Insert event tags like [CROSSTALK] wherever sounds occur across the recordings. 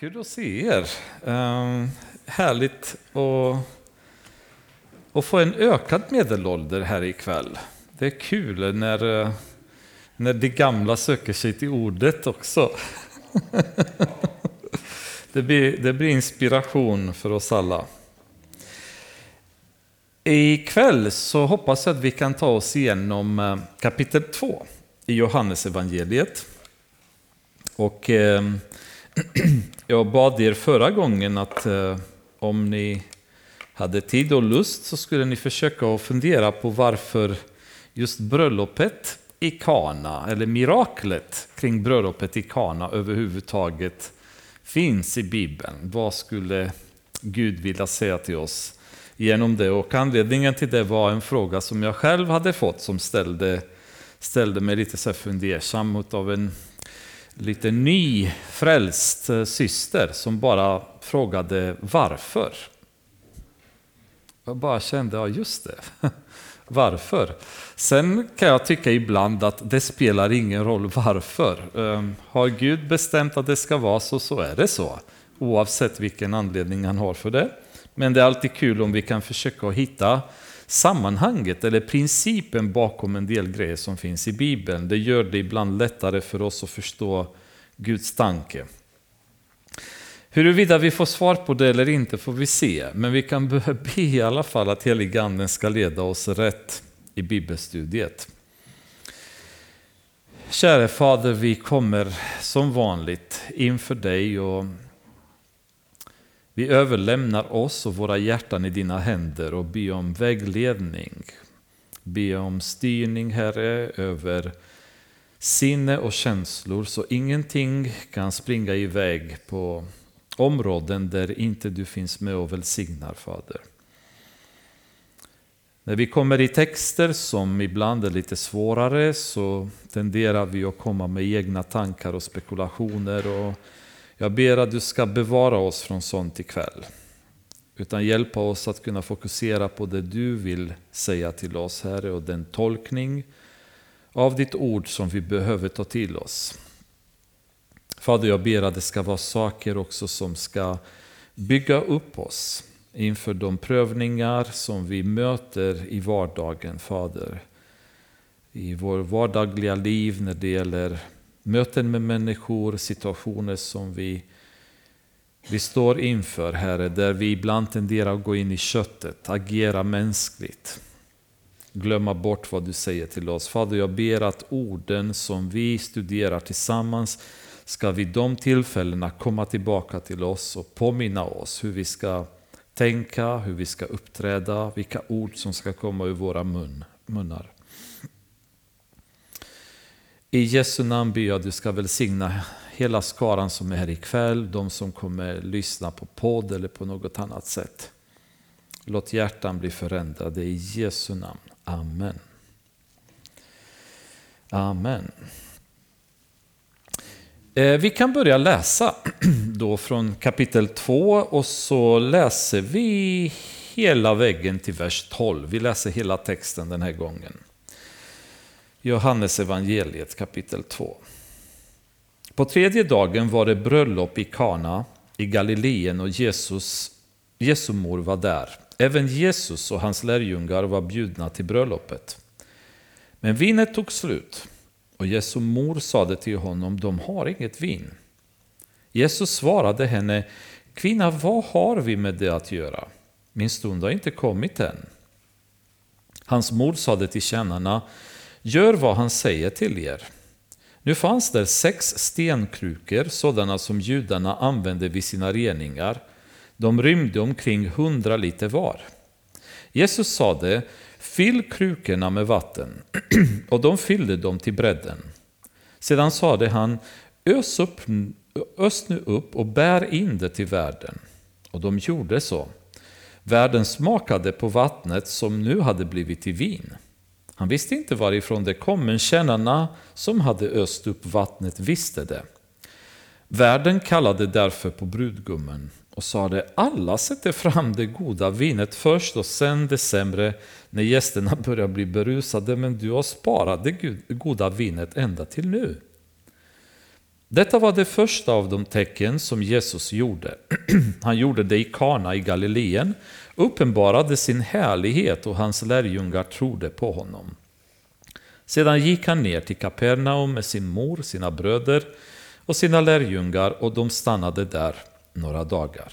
Kul att se er. Um, härligt att, att få en ökad medelålder här ikväll. Det är kul när, eh, när det gamla söker sig till ordet också. [LAUGHS] det, blir, det blir inspiration för oss alla. Ikväll så hoppas jag att vi kan ta oss igenom eh, kapitel 2 i Johannesevangeliet. Och... Ehm, [CLEARS THROAT] Jag bad er förra gången att eh, om ni hade tid och lust så skulle ni försöka att fundera på varför just bröllopet i Kana, eller miraklet kring bröllopet i Kana överhuvudtaget finns i Bibeln. Vad skulle Gud vilja säga till oss genom det? Och anledningen till det var en fråga som jag själv hade fått som ställde, ställde mig lite så fundersam av en lite nyfrälst eh, syster som bara frågade varför. Jag bara kände, ja just det, [LAUGHS] varför? Sen kan jag tycka ibland att det spelar ingen roll varför. Ehm, har Gud bestämt att det ska vara så, så är det så. Oavsett vilken anledning han har för det. Men det är alltid kul om vi kan försöka hitta sammanhanget eller principen bakom en del grejer som finns i Bibeln. Det gör det ibland lättare för oss att förstå Guds tanke. Huruvida vi får svar på det eller inte får vi se, men vi kan [LAUGHS] be i alla fall att heliganden ska leda oss rätt i bibelstudiet. Käre Fader, vi kommer som vanligt inför dig och vi överlämnar oss och våra hjärtan i dina händer och ber om vägledning. Be om styrning, Herre, över sinne och känslor så ingenting kan springa iväg på områden där inte du finns med och välsignar, Fader. När vi kommer i texter som ibland är lite svårare så tenderar vi att komma med egna tankar och spekulationer och jag ber att du ska bevara oss från sånt ikväll. Utan hjälpa oss att kunna fokusera på det du vill säga till oss, Herre, och den tolkning av ditt ord som vi behöver ta till oss. Fader, jag ber att det ska vara saker också som ska bygga upp oss inför de prövningar som vi möter i vardagen, Fader. I vår vardagliga liv när det gäller möten med människor, situationer som vi, vi står inför, Herre, där vi ibland tenderar att gå in i köttet, agera mänskligt, glömma bort vad du säger till oss. Fader, jag ber att orden som vi studerar tillsammans ska vid de tillfällena komma tillbaka till oss och påminna oss hur vi ska tänka, hur vi ska uppträda, vilka ord som ska komma ur våra mun, munnar. I Jesu namn ber jag att du ska välsigna hela skaran som är här ikväll, de som kommer lyssna på podd eller på något annat sätt. Låt hjärtan bli förändrade i Jesu namn. Amen. Amen. Eh, vi kan börja läsa [CLEARS THROAT] då från kapitel 2 och så läser vi hela väggen till vers 12. Vi läser hela texten den här gången. Johannes evangeliet kapitel 2. På tredje dagen var det bröllop i Kana i Galileen och Jesus, Jesu mor var där. Även Jesus och hans lärjungar var bjudna till bröllopet. Men vinet tog slut och Jesu mor sade till honom, de har inget vin. Jesus svarade henne, kvinna vad har vi med det att göra? Min stund har inte kommit än. Hans mor sade till tjänarna, Gör vad han säger till er. Nu fanns där sex stenkrukor, sådana som judarna använde vid sina reningar. De rymde omkring hundra liter var. Jesus sade, fyll krukorna med vatten, [CLEARS THROAT] och de fyllde dem till bredden. Sedan sade han, ös, upp, ös nu upp och bär in det till världen. Och de gjorde så. Världen smakade på vattnet som nu hade blivit till vin. Han visste inte varifrån det kom, men tjänarna som hade öst upp vattnet visste det. Värden kallade därför på brudgummen och sade alla sätter fram det goda vinet först och sen det sämre när gästerna börjar bli berusade, men du har sparat det goda vinet ända till nu. Detta var det första av de tecken som Jesus gjorde. [CLEARS THROAT] Han gjorde det i Kana i Galileen, uppenbarade sin härlighet och hans lärjungar trodde på honom. Sedan gick han ner till Kapernaum med sin mor, sina bröder och sina lärjungar och de stannade där några dagar.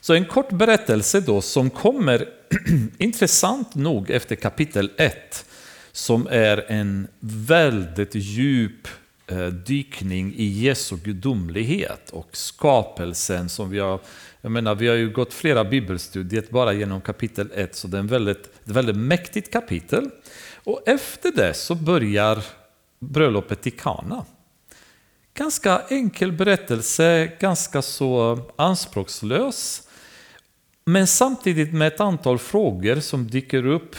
Så en kort berättelse då som kommer [CLEARS THROAT] intressant nog efter kapitel 1 som är en väldigt djup Eh, dykning i Jesu gudomlighet och skapelsen som vi har jag menar, vi har ju gått flera bibelstudier bara genom kapitel 1, så det är ett väldigt, ett väldigt mäktigt kapitel. Och efter det så börjar bröllopet i Kana. Ganska enkel berättelse, ganska så anspråkslös. Men samtidigt med ett antal frågor som dyker upp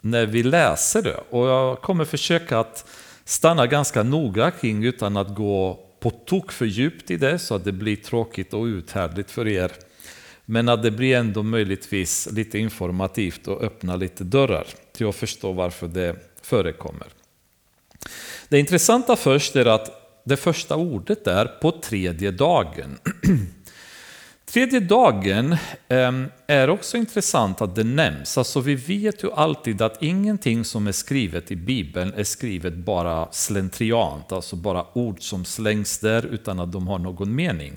när vi läser det. Och jag kommer försöka att stanna ganska noga kring utan att gå på tok för djupt i det så att det blir tråkigt och uthärdligt för er. Men att det blir ändå möjligtvis lite informativt och öppna lite dörrar till att förstå varför det förekommer. Det intressanta först är att det första ordet är på tredje dagen. [CLEARS THROAT] Tredje dagen ehm, är också intressant att det nämns. Alltså vi vet ju alltid att ingenting som är skrivet i Bibeln är skrivet bara slentriant, alltså bara ord som slängs där utan att de har någon mening.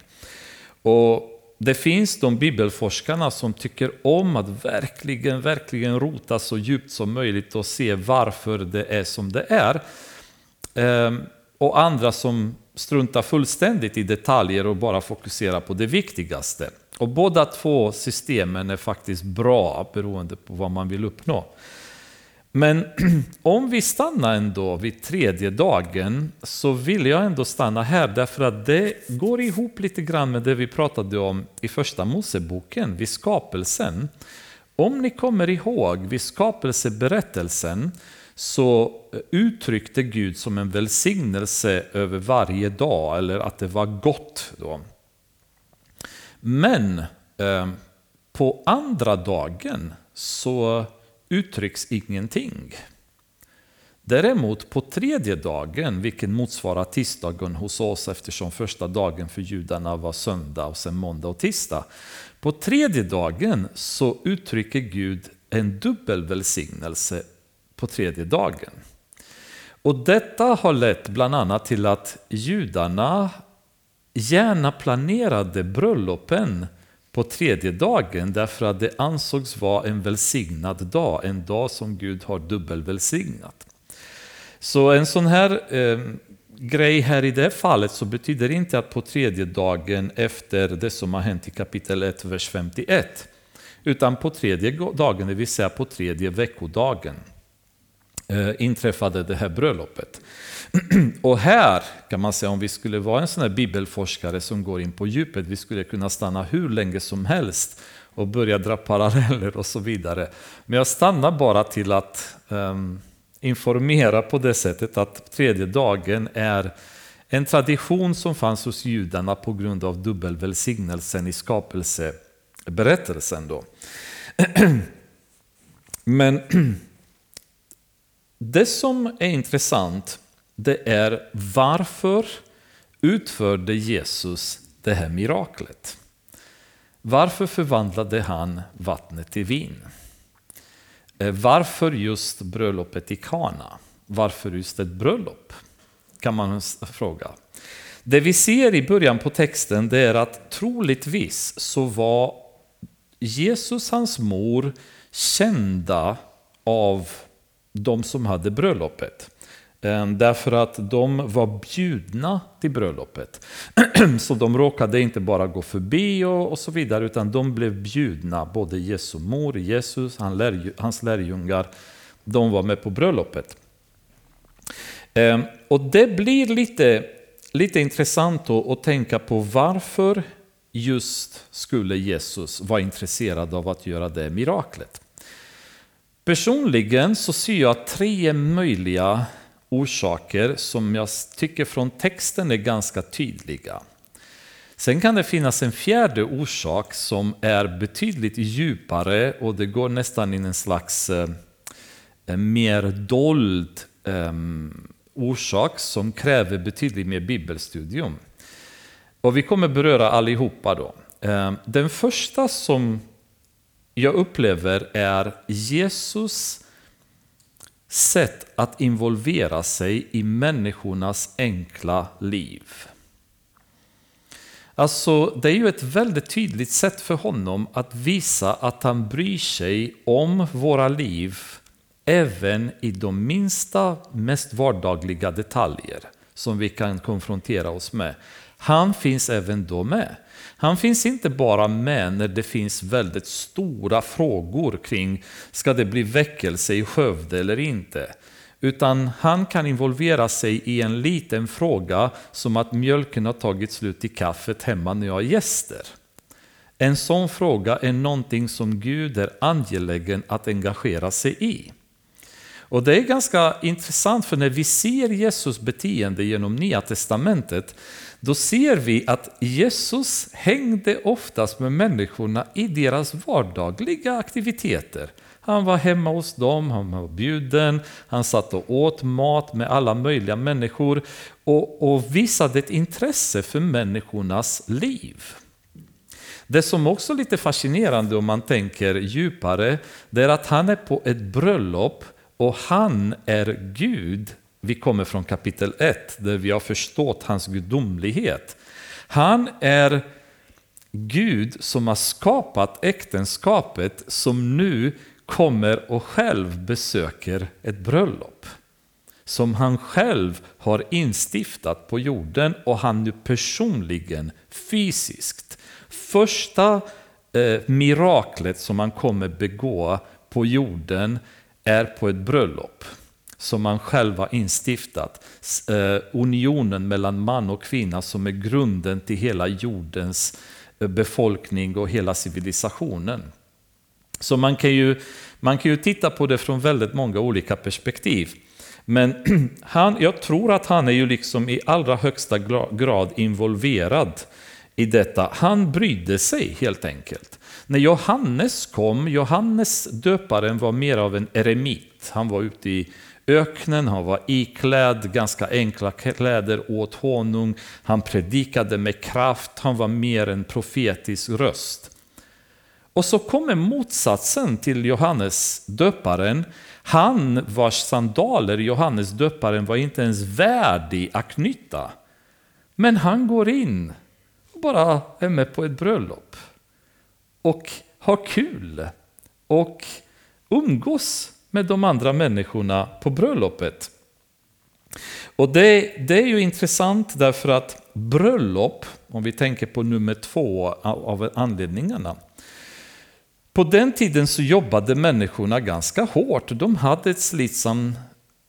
Och det finns de bibelforskarna som tycker om att verkligen, verkligen rota så djupt som möjligt och se varför det är som det är. Ehm, och andra som strunta fullständigt i detaljer och bara fokusera på det viktigaste. Och båda två systemen är faktiskt bra beroende på vad man vill uppnå. Men [CLEARS THROAT] om vi stannar ändå vid tredje dagen så vill jag ändå stanna här därför att det går ihop lite grann med det vi pratade om i första Moseboken, vid skapelsen. Om ni kommer ihåg, vid skapelseberättelsen så eh, uttryckte Gud som en välsignelse över varje dag, eller att det var gott. Då. Men eh, på andra dagen så uttrycks ingenting. Däremot på tredje dagen, vilken motsvarar tisdagen hos oss eftersom första dagen för judarna var söndag och sen måndag och tisdag. På tredje dagen så uttrycker Gud en dubbel välsignelse på tredje dagen. Och detta har lett bland annat till att judarna gärna planerade bröllopen på tredje dagen därför att det ansågs vara en välsignad dag, en dag som Gud har dubbelvälsignat. Så en sån här eh, grej här i det fallet så betyder inte att på tredje dagen efter det som har hänt i kapitel 1, vers 51, utan på tredje dagen, det vill säga på tredje veckodagen, Eh, inträffade det här bröllopet. [CLEARS THROAT] Och här kan man säga, om vi skulle vara en sån här bibelforskare som går in på djupet, vi skulle kunna stanna hur länge som helst och börja dra paralleller och så vidare. Men jag stannar bara till att um, informera på det sättet att tredje dagen är en tradition som fanns hos judarna på grund av dubbelvälsignelsen i skapelseberättelsen. Då. [CLEARS THROAT] Men [CLEARS THROAT] det som är intressant det är varför utförde Jesus det här miraklet? Varför förvandlade han vattnet till vin? Eh, varför just bröllopet i Kana? Varför just ett bröllop? Kan man fråga. Det vi ser i början på texten det är att troligtvis så var Jesus, hans mor, kända av de som hade bröllopet. Eh, därför att de var bjudna till bröllopet. [CLEARS THROAT] Så de råkade inte bara gå förbi och, så vidare, utan de blev bjudna. Både Jesu mor, Jesus, hans lärjungar, de var med på bröllopet. Eh, och det blir lite, lite intressant att tänka på varför just skulle Jesus vara intresserad av att göra det miraklet. Personligen så ser jag tre möjliga orsaker som jag tycker från texten är ganska tydliga. Sen kan det finnas en fjärde orsak som är betydligt djupare och det går nästan in en slags eh, mer dold ehm, orsak som kräver betydligt mer bibelstudium. Och vi kommer beröra allihopa då. Ehm, den första som jag upplever är Jesus sätt att involvera sig i människornas enkla liv. Alltså, det är ju ett väldigt tydligt sätt för honom att visa att han bryr sig om våra liv även i de minsta, mest vardagliga detaljer som vi kan konfrontera oss med. Han finns även då med. Han finns inte bara med när det finns väldigt stora frågor kring ska det bli väckelse i Skövde eller inte. Utan han kan involvera sig i en liten fråga som att mjölken har tagit slut i kaffet hemma när jag har gäster. En sån fråga är någonting som Gud är angelägen att engagera sig i. Och det är ganska intressant för när vi ser Jesus beteende genom Nya Testamentet då ser vi att Jesus hängde oftast med människorna i deras vardagliga aktiviteter. Han var hemma hos dem, han var bjuden, han satt och åt mat med alla möjliga människor och, och visade ett intresse för människornas liv. Det som också är lite fascinerande om man tänker djupare, det är att han är på ett bröllop och han är Gud vi kommer från kapitel 1 där vi har förstått hans gudomlighet. Han är Gud som har skapat äktenskapet som nu kommer och själv besöker ett bröllop. Som han själv har instiftat på jorden och han nu personligen, fysiskt. Första eh, miraklet som han kommer begå på jorden är på ett bröllop som man själv har instiftat. Eh, unionen mellan man och kvinna som är grunden till hela jordens eh, befolkning och hela civilisationen. Så man kan ju, man kan ju titta på det från väldigt många olika perspektiv. Men [CLEARS THROAT] han, jag tror att han är ju liksom i allra högsta grad involverad i detta. Han brydde sig helt enkelt. När Johannes kom, Johannes döparen var mer av en eremit. Han var ute i öknen, han var iklädd ganska enkla kläder åt honung, han predikade med kraft, han var mer en profetisk röst. Och så kommer motsatsen till Johannes döparen. Han vars sandaler Johannes döparen var inte ens värdig att knyta. Men han går in och bara är med på ett bröllop. Och har kul. Och umgås med de andra människorna på bröllopet. Och det, det är ju intressant därför att bröllop, om vi tänker på nummer två av anledningarna, på den tiden så jobbade människorna ganska hårt. De hade ett slitsamt,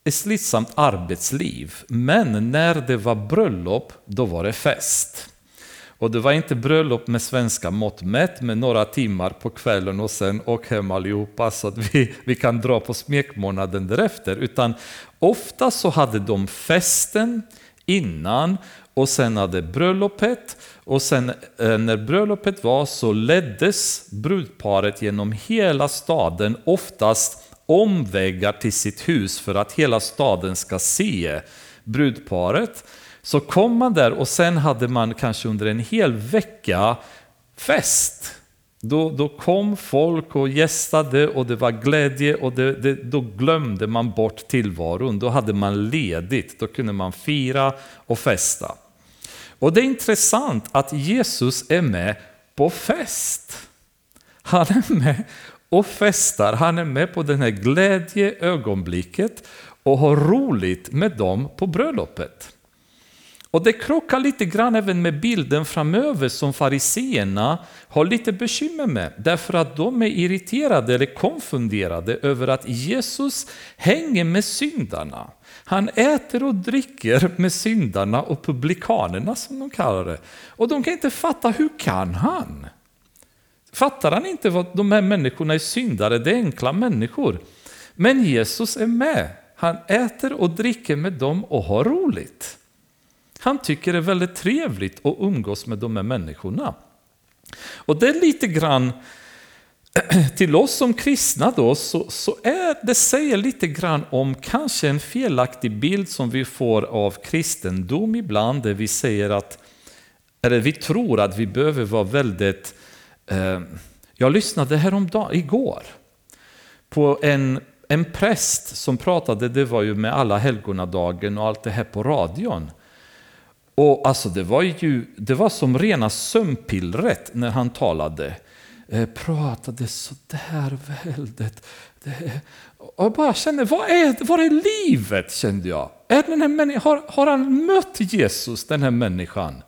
ett slitsamt arbetsliv. Men när det var bröllop, då var det fest. Och det var inte bröllop med svenska mått mätt med några timmar på kvällen och sen åk hem allihopa så att vi, [LAUGHS] vi kan dra på smekmånaden därefter. Utan ofta så hade de festen innan och sen hade bröllopet och sen eh, när bröllopet var så leddes brudparet genom hela staden, oftast omvägar till sitt hus för att hela staden ska se brudparet. Så kom man där och sen hade man kanske under en hel vecka fest. Då, då kom folk och gästade och det var glädje och det, det, då glömde man bort tillvaron. Då hade man ledigt, då kunde man fira och festa. Och det är intressant att Jesus är med på fest. Han är med och festar, han är med på den här glädjeögonblicket och har roligt med dem på bröllopet. Och det krockar lite grann även med bilden framöver som fariseerna har lite bekymmer med. Därför att de är irriterade eller konfunderade över att Jesus hänger med syndarna. Han äter och dricker med syndarna och publikanerna som de kallar det. Och de kan inte fatta, hur kan han? Fattar han inte vad de här människorna är syndare? Det är enkla människor. Men Jesus är med. Han äter och dricker med dem och har roligt. Han tycker det är väldigt trevligt att umgås med de här människorna. Och det är lite grann [CLEARS THROAT] till oss som kristna då så, så är det säger lite grann om kanske en felaktig bild som vi får av kristendom ibland, där vi säger att, eller vi tror att vi behöver vara väldigt, eh, jag lyssnade häromdagen, igår, på en, en präst som pratade, det var ju med alla helgonadagen och allt det här på radion. Och alltså det var ju, det var som rena sömnpillret när han talade. Eh, pratade sådär väldigt. Det, och jag bara kände, vad är, vad är livet? kände jag. Är den här har, har han mött Jesus, den här människan?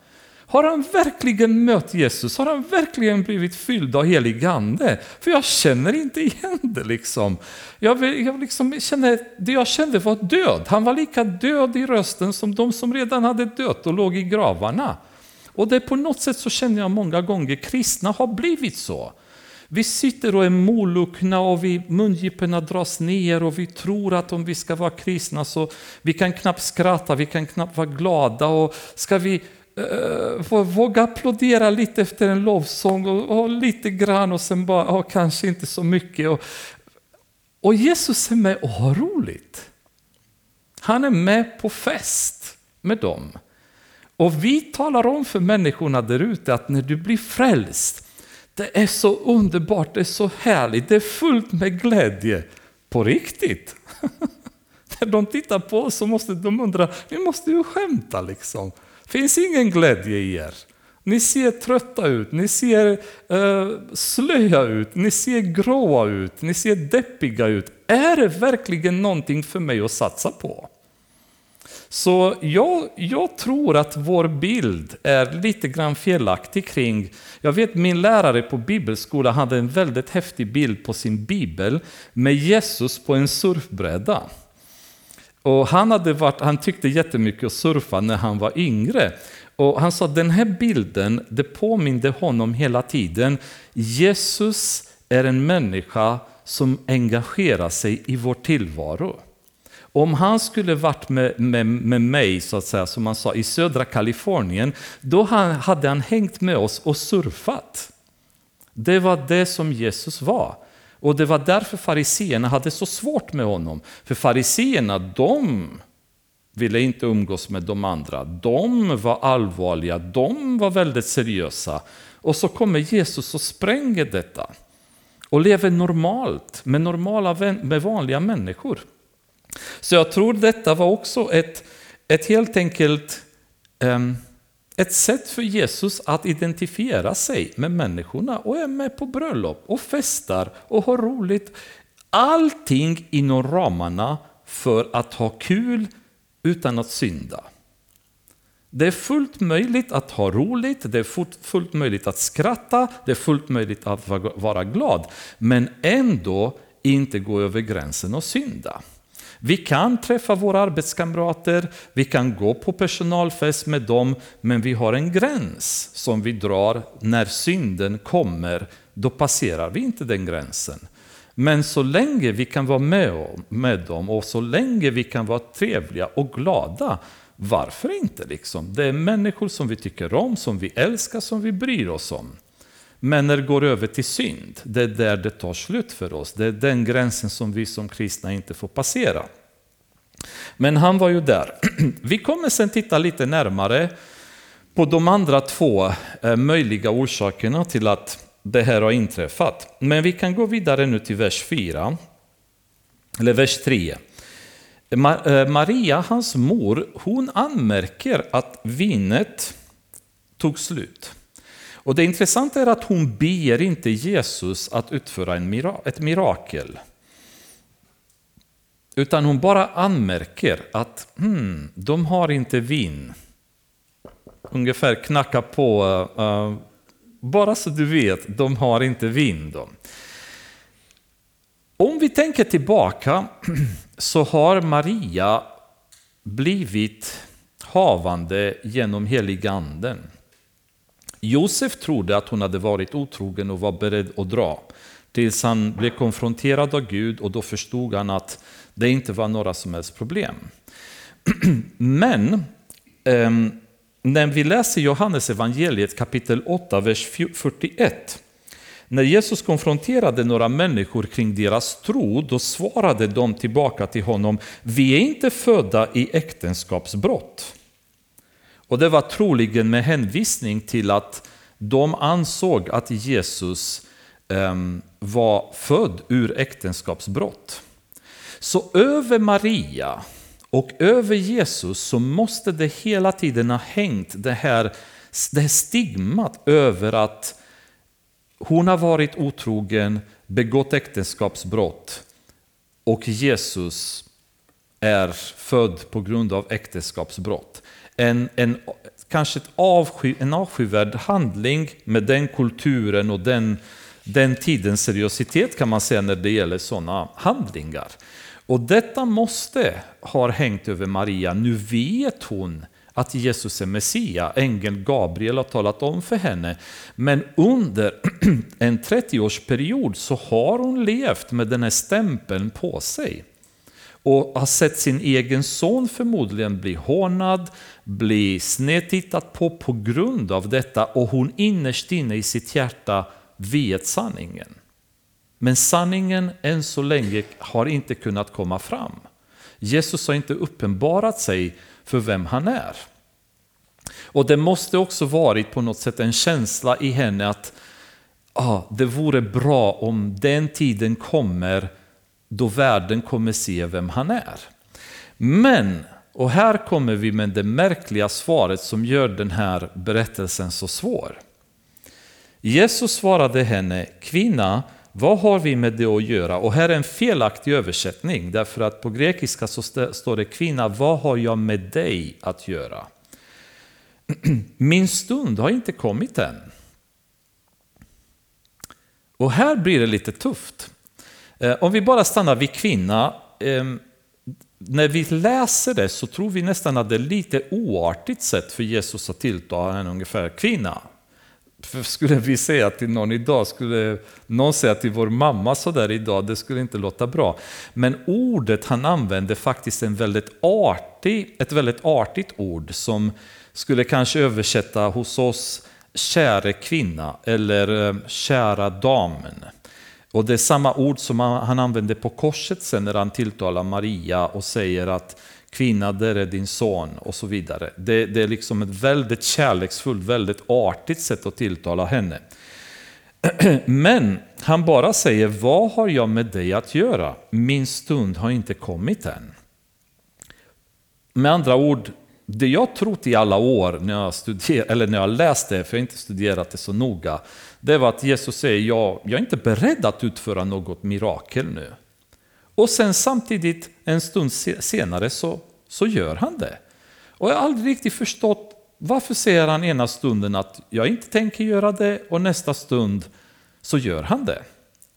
Har han verkligen mött Jesus? Har han verkligen blivit fylld av helig ande? För jag känner inte igen det liksom. Jag, jag liksom känner, det jag kände var död. Han var lika död i rösten som de som redan hade dött och låg i gravarna. Och det på något sätt så känner jag många gånger kristna har blivit så. Vi sitter och är molokna och vi, mungiporna dras ner och vi tror att om vi ska vara kristna så vi kan knappt skratta, vi kan knappt vara glada och ska vi Eh, våga applådera lite efter en lovsång och, och lite grann och sen bara, oh, kanske inte så mycket. Och, och Jesus är med och har roligt. Han är med på fest med dem. Och vi talar om för människorna där ute att när du blir frälst, det är så underbart, det är så härligt, det är fullt med glädje. På riktigt. [LAUGHS] när de tittar på oss så måste de undra, ni måste ju skämta liksom finns ingen glädje i er. Ni ser trötta ut, ni ser eh, uh, slöa ut, ni ser gråa ut, ni ser deppiga ut. Är det verkligen någonting för mig att satsa på? Så jag, jag, tror att vår bild är lite grann felaktig kring... Jag vet min lärare på bibelskola hade en väldigt häftig bild på sin bibel med Jesus på en surfbräda. Och han, hade varit, han tyckte jättemycket att surfa när han var yngre. Och han sa att den här bilden, det påminde honom hela tiden. Jesus är en människa som engagerar sig i vår tillvaro. Om han skulle varit med, med, med mig, så att säga, som han sa, i södra Kalifornien, då hade han hängt med oss och surfat. Det var det som Jesus var. Och det var därför fariseerna hade så svårt med honom. För fariseerna, de ville inte umgås med de andra. De var allvarliga, de var väldigt seriösa. Och så kommer Jesus och spränger detta. Och lever normalt, med, normala, med vanliga människor. Så jag tror detta var också ett, ett helt enkelt um, ett sätt för Jesus att identifiera sig med människorna och är med på bröllop och festar och har roligt. Allting inom ramarna för att ha kul utan att synda. Det är fullt möjligt att ha roligt, det är fullt möjligt att skratta, det är fullt möjligt att vara glad, men ändå inte gå över gränsen och synda. Vi kan träffa våra arbetskamrater, vi kan gå på personalfest med dem, men vi har en gräns som vi drar när synden kommer. Då passerar vi inte den gränsen. Men så länge vi kan vara med, med dem och så länge vi kan vara trevliga och glada, varför inte? Liksom? Det är människor som vi tycker om, som vi älskar, som vi bryr oss om. Men när det går över till synd, det är där det tar slut för oss. Det är den gränsen som vi som kristna inte får passera. Men han var ju där. [CLEARS THROAT] Vi kommer sen titta lite närmare på de andra två eh, möjliga orsakerna till att det här har inträffat. Men vi kan gå vidare nu till vers 4, eller vers 3. Eh, Maria, hans mor, hon anmärker att vinet tog slut. Och det intressanta är att hon ber inte Jesus att utföra en ett mirakel. Utan hon bara anmärker att hmm, de har inte vin. Ungefär knacka på, uh, bara så du vet, de har inte vin. Då. Om vi tänker tillbaka [CLEARS THROAT] så har Maria blivit havande genom heliganden. Josef trodde att hon hade varit otrogen och var beredd att dra. Tills han blev konfronterad av Gud och då förstod han att det inte var några som helst problem. [CLEARS THROAT] Men ehm, när vi läser Johannes evangeliet kapitel 8, vers 41, När Jesus konfronterade några människor kring deras tro, då svarade de tillbaka till honom, vi är inte födda i äktenskapsbrott. Och det var troligen med hänvisning till att de ansåg att Jesus ehm, var född ur äktenskapsbrott. Så över Maria och över Jesus så måste det hela tiden ha hängt det här, det här stigmat över att hon har varit otrogen, begått äktenskapsbrott och Jesus är född på grund av äktenskapsbrott. En, en, kanske ett avsky, en avskyvärd handling med den kulturen och den, den tidens seriositet kan man säga när det gäller sådana handlingar. Och detta måste ha hängt över Maria. Nu vet hon att Jesus är Messia. Ängeln Gabriel har talat om för henne. Men under [CLEARS THROAT] en 30-årsperiod så har hon levt med den här stämpeln på sig. Och har sett sin egen son förmodligen bli hånad, bli snedtittat på på grund av detta. Och hon innerst inne i sitt hjärta vet sanningen. Men sanningen än så länge har inte kunnat komma fram. Jesus har inte uppenbarat sig för vem han är. Och det måste också varit på något sätt en känsla i henne att ah, det vore bra om den tiden kommer då världen kommer se vem han är. Men, och här kommer vi med det märkliga svaret som gör den här berättelsen så svår. Jesus svarade henne, kvinna, vad har vi med det att göra? Och här är en felaktig översättning, därför att på grekiska så står det kvinna, vad har jag med dig att göra? [CLEARS THROAT] Min stund har inte kommit än. Och här blir det lite tufft. Eh, om vi bara stannar vid kvinna, ehm, när vi läser det så tror vi nästan att det är lite oartigt sätt för Jesus att tilltala henne ungefär kvinna. För skulle vi säga till någon idag, skulle någon säga till vår mamma sådär idag, det skulle inte låta bra. Men ordet han använder faktiskt en väldigt artig, ett väldigt artigt ord som skulle kanske översätta hos oss käre kvinna eller ehm, kära damen. Och det är samma ord som han använder på korset sen när han tilltalar Maria och säger att kvinna, där är din son och så vidare. Det, det är liksom ett väldigt kärleksfullt, väldigt artigt sätt att tilltala henne. [CLEARS THROAT] Men han bara säger, vad har jag med dig att göra? Min stund har inte kommit än. Med andra ord, det jag trott i alla år när jag, studer, [LAUGHS] eller när jag läst det, för jag har inte studerat det så noga, det var att Jesus säger, jag, jag är inte beredd att utföra något mirakel nu. Och sen samtidigt en stund senare så, så gör han det. Och jag har aldrig riktigt förstått varför säger han ena stunden att jag inte tänker göra det och nästa stund så gör han det.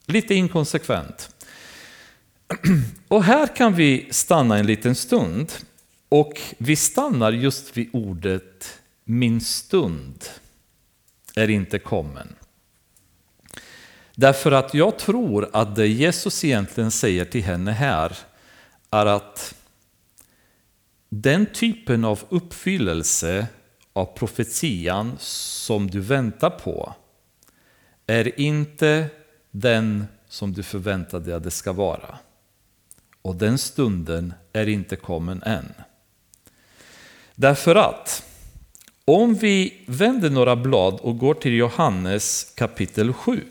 Lite inkonsekvent. [CLEARS THROAT] Och här kan vi stanna en liten stund och vi stannar just vid ordet min stund är inte kommen. Därför att jag tror att det Jesus egentligen säger till henne här är att den typen av uppfyllelse av profetian som du väntar på är inte den som du förväntade att det ska vara. Och den stunden är inte kommen än. Därför att om vi vänder några blad och går till Johannes kapitel 7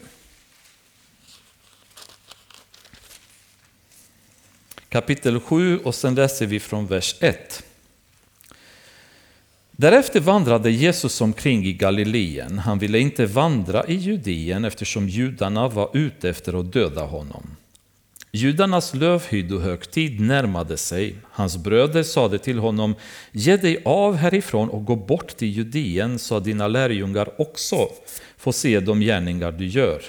kapitel 7 och sen läser vi från vers 1. Därefter vandrade Jesus omkring i Galileen. Han ville inte vandra i Judeen eftersom judarna var ute efter att döda honom. Judarnas lövhyddohögtid närmade sig. Hans bröder sade till honom, ge dig av härifrån och gå bort till Judeen så att dina lärjungar också får se de gärningar du gör.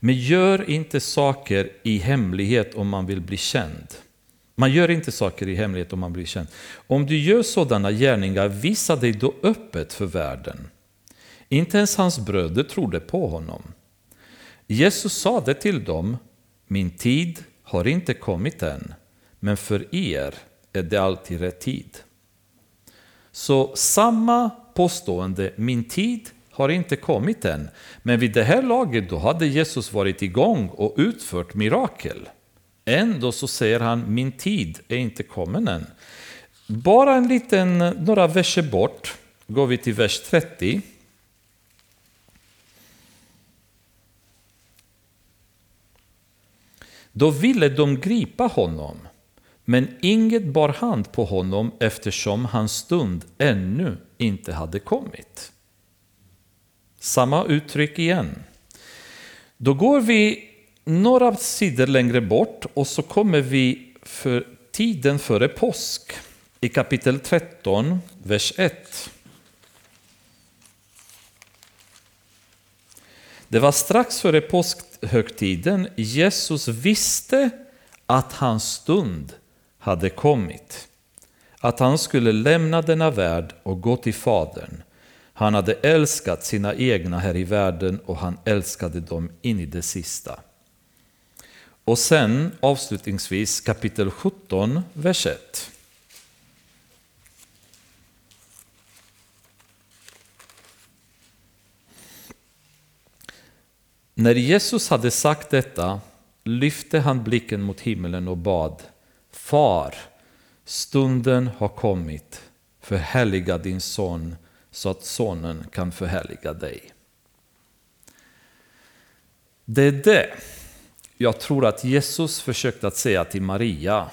Men gör inte saker i hemlighet om man vill bli känd. Man gör inte saker i hemlighet om man blir känd. Om du gör sådana gärningar, visa dig då öppet för världen. Inte ens hans bröder trodde på honom. Jesus sade till dem, min tid har inte kommit än, men för er är det alltid rätt tid. Så samma påstående, min tid har inte kommit än. Men vid det här laget då hade Jesus varit igång och utfört mirakel. Ändå så säger han, min tid är inte kommen än. Bara en liten, några verser bort går vi till vers 30. Då ville de gripa honom, men inget bar hand på honom eftersom hans stund ännu inte hade kommit. Samma uttryck igen. Då går vi några sidor längre bort och så kommer vi för tiden före påsk i kapitel 13, vers 1. Det var strax före påskhögtiden. Jesus visste att hans stund hade kommit. Att han skulle lämna denna värld och gå till Fadern. Han hade älskat sina egna här i världen och han älskade dem in i det sista. Och sen avslutningsvis kapitel 17, vers 1. När Jesus hade sagt detta lyfte han blicken mot himlen och bad Far, stunden har kommit, förhärliga din son så att sonen kan förhärliga dig. Det är det jag tror att Jesus försökte att säga till Maria.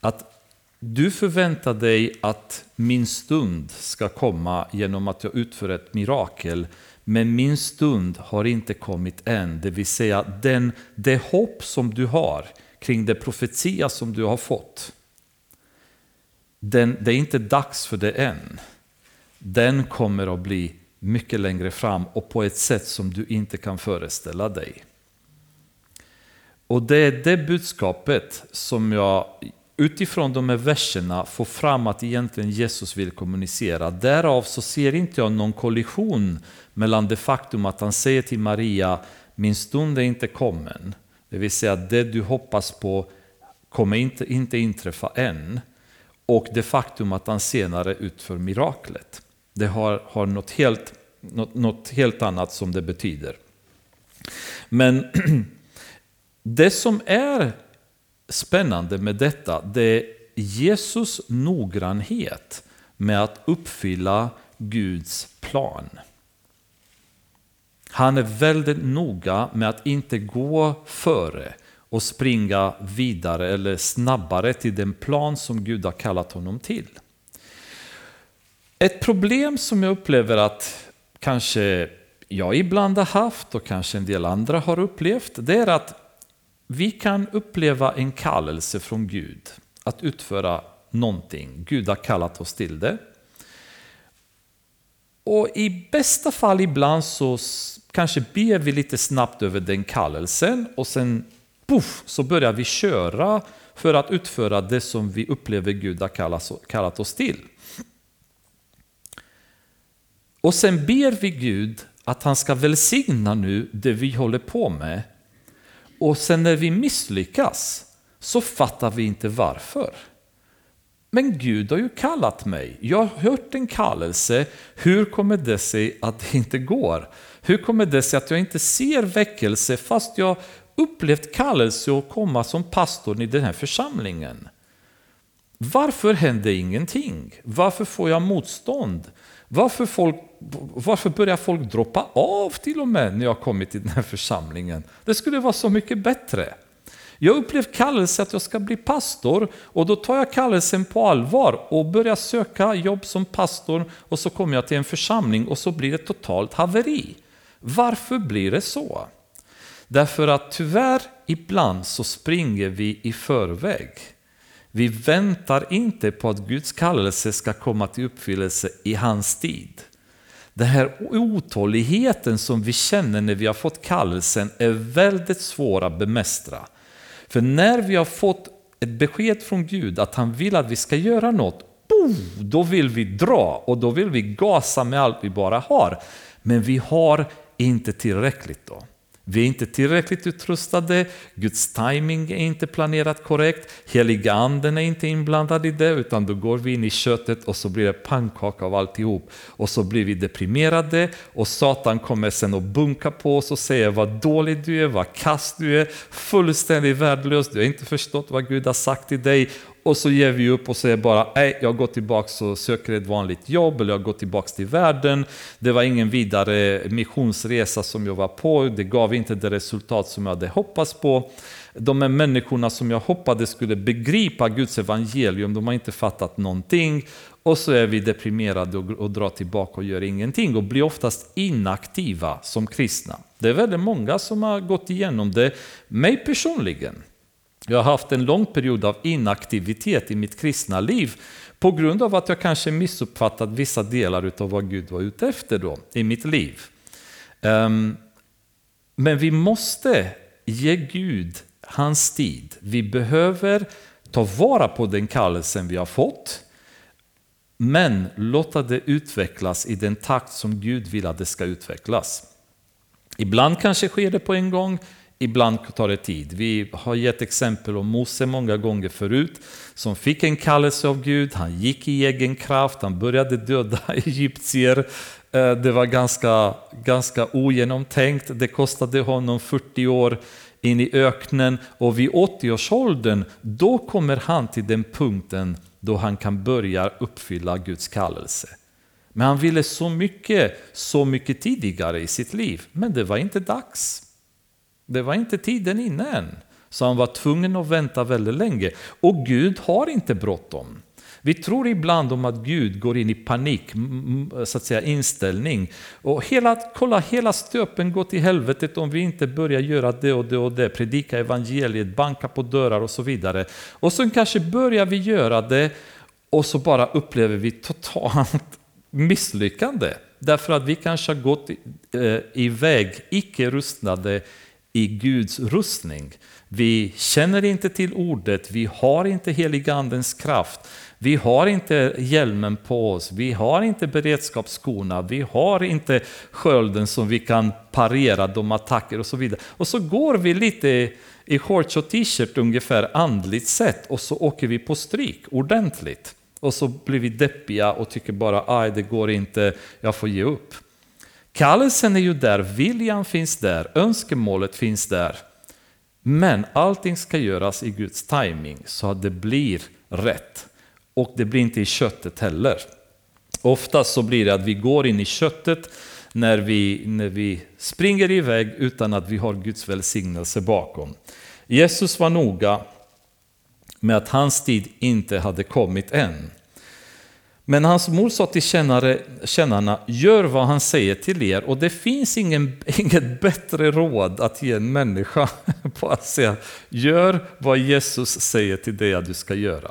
Att du förväntar dig att min stund ska komma genom att jag utför ett mirakel. Men min stund har inte kommit än. Det vill säga den, det hopp som du har kring det profetia som du har fått. Den, det är inte dags för det än. Den kommer att bli mycket längre fram och på ett sätt som du inte kan föreställa dig. Och det är det budskapet som jag utifrån de här verserna får fram att egentligen Jesus vill kommunicera. Därav så ser inte jag någon kollision mellan det faktum att han säger till Maria, min stund är inte kommen. Det vill säga det du hoppas på kommer inte, inte inträffa än. Och det faktum att han senare utför miraklet. Det har, har något, helt, något, något helt annat som det betyder. Men [CLEARS THROAT] det som är spännande med detta, det är Jesus noggrannhet med att uppfylla Guds plan. Han är väldigt noga med att inte gå före och springa vidare eller snabbare till den plan som Gud har kallat honom till. Ett problem som jag upplever att kanske jag ibland har haft och kanske en del andra har upplevt, det är att vi kan uppleva en kallelse från Gud att utföra någonting. Gud har kallat oss till det. Och i bästa fall ibland så kanske ber vi lite snabbt över den kallelsen och sen puff, så börjar vi köra för att utföra det som vi upplever Gud har kallat oss till. Och sen ber vi Gud att han ska välsigna nu det vi håller på med och sen när vi misslyckas så fattar vi inte varför. Men Gud har ju kallat mig. Jag har hört en kallelse. Hur kommer det sig att det inte går? Hur kommer det sig att jag inte ser väckelse fast jag upplevt kallelse att komma som pastor i den här församlingen? Varför händer ingenting? Varför får jag motstånd? Varför, folk, varför börjar folk droppa av till och med när jag kommit till den här församlingen? Det skulle vara så mycket bättre. Jag upplevde kallelse att jag ska bli pastor och då tar jag kallelsen på allvar och börjar söka jobb som pastor och så kommer jag till en församling och så blir det totalt haveri. Varför blir det så? Därför att tyvärr ibland så springer vi i förväg. Vi väntar inte på att Guds kallelse ska komma till uppfyllelse i hans tid. Den här otåligheten som vi känner när vi har fått kallelsen är väldigt svår att bemästra. För när vi har fått ett besked från Gud att han vill att vi ska göra något, då vill vi dra och då vill vi gasa med allt vi bara har. Men vi har inte tillräckligt då. Vi är inte tillräckligt utrustade, Guds timing är inte planerat korrekt, heliga anden är inte inblandad i det, utan då går vi in i köttet och så blir det pannkaka av alltihop. Och så blir vi deprimerade och Satan kommer sen och bunkar på oss och säger vad dålig du är, vad kass du är, fullständigt värdelös, du har inte förstått vad Gud har sagt till dig och så ger vi upp och säger bara nej, jag går tillbaka och söker ett vanligt jobb eller jag går tillbaka till världen. Det var ingen vidare missionsresa som jag var på, det gav inte det resultat som jag hade hoppats på. De här människorna som jag hoppades skulle begripa Guds evangelium, de har inte fattat någonting. Och så är vi deprimerade och, och drar tillbaka och gör ingenting och blir oftast inaktiva som kristna. Det är väldigt många som har gått igenom det, mig personligen. Jag har haft en lång period av inaktivitet i mitt kristna liv på grund av att jag kanske missuppfattat vissa delar av vad Gud var ute efter då i mitt liv. Um, men vi måste ge Gud hans tid. Vi behöver ta vara på den kallelsen vi har fått men låta det utvecklas i den takt som Gud vill att det ska utvecklas. Ibland kanske sker det på en gång, Ibland tar det tid. Vi har gett exempel om Mose många gånger förut, som fick en kallelse av Gud, han gick i egen kraft, han började döda [LAUGHS] egyptier. Eh, det var ganska, ganska ogenomtänkt, det kostade honom 40 år in i öknen och vid 80-årsåldern, då kommer han till den punkten då han kan börja uppfylla Guds kallelse. Men han ville så mycket, så mycket tidigare i sitt liv, men det var inte dags. Det var inte tiden inne än. Så han var tvungen att vänta väldigt länge. Och Gud har inte bråttom. Vi tror ibland om att Gud går in i panik, så att säga inställning. Och hela, kolla, hela stöpen går till helvetet om vi inte börjar göra det och det och det, predika evangeliet, banka på dörrar och så vidare. Och sen kanske börjar vi göra det och så bara upplever vi totalt [LAUGHS] misslyckande. Därför att vi kanske har gått eh, iväg icke rustade i Guds rustning. Vi känner inte till ordet, vi har inte heligandens kraft, vi har inte hjälmen på oss, vi har inte beredskapsskorna, vi har inte skölden som vi kan parera de attacker och så vidare. Och så går vi lite i shorts och t-shirt ungefär andligt sett och så åker vi på stryk ordentligt. Och så blir vi deppiga och tycker bara aj det går inte, jag får ge upp. Kallelsen är ju där, viljan finns där, önskemålet finns där. Men allting ska göras i Guds timing så att det blir rätt. Och det blir inte i köttet heller. Oftast så blir det att vi går in i köttet när vi, när vi springer iväg utan att vi har Guds välsignelse bakom. Jesus var noga med att hans tid inte hade kommit än. Men hans mor sa till tjänarna, gör vad han säger till er. Och det finns ingen, [LAUGHS] inget bättre råd att ge en människa [LAUGHS] på att säga, gör vad Jesus säger till dig att du ska göra.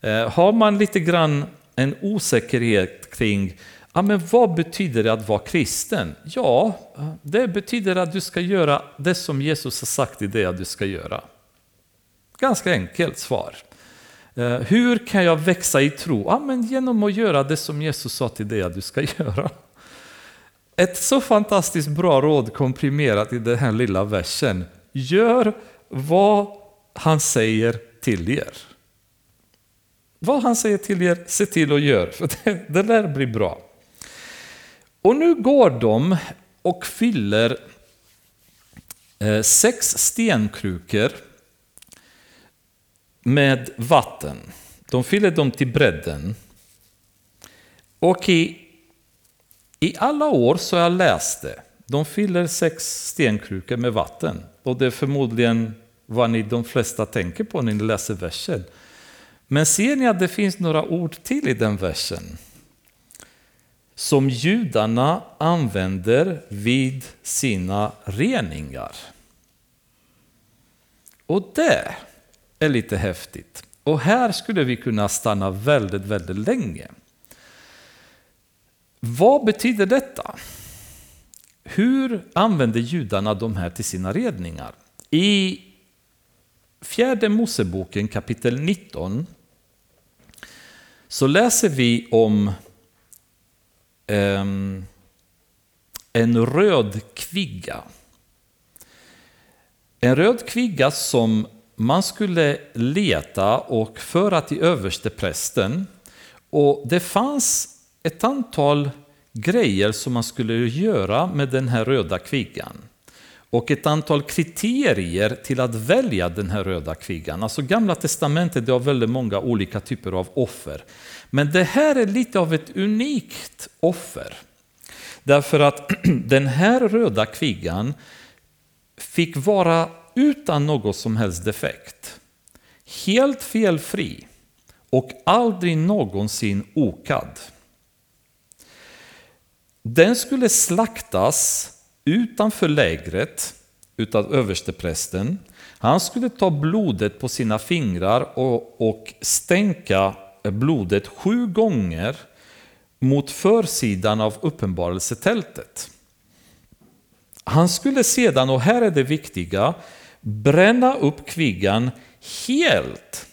Eh, har man lite grann en osäkerhet kring Ja, men vad betyder det att vara kristen? Ja, det betyder att du ska göra det som Jesus har sagt till dig att du ska göra. Ganska enkelt svar. Eh, hur kan jag växa i tro? Ja, men genom att göra det som Jesus sa till dig att du ska [LAUGHS] göra. Ett så fantastiskt bra råd komprimerat i den här lilla versen. Gör vad han säger till er. Vad han säger till er, se till att göra, för det, det lär bli bra. Och nu går de och fyller eh, sex stenkrukor med vatten. De fyller dem till bredden. Och i, i alla år så har jag läst det. De fyller sex stenkrukor med vatten. Och det är förmodligen vad ni de flesta tänker på när ni läser versen. Men ser ni att det finns några ord till i den versen? Som judarna använder vid sina reningar. Och det är lite häftigt. Och här skulle vi kunna stanna väldigt, väldigt länge. Vad betyder detta? Hur använder judarna de här till sina redningar? I fjärde Moseboken kapitel 19 så läser vi om um, en röd kvigga. En röd kvigga som man skulle leta och föra till översteprästen. Och det fanns ett antal grejer som man skulle göra med den här röda kvigan. Och ett antal kriterier till att välja den här röda kvigan. Alltså Gamla Testamentet det har väldigt många olika typer av offer. Men det här är lite av ett unikt offer. Därför att [CLEARS THROAT] den här röda kvigan fick vara utan någon som helst defekt. Helt felfri och aldrig någonsin okad. Den skulle slaktas utanför lägret utav översteprästen. Han skulle ta blodet på sina fingrar och, och stänka blodet sju gånger mot försidan av uppenbarelsetältet. Han skulle sedan, och här är det viktiga, bränna upp kvigan helt.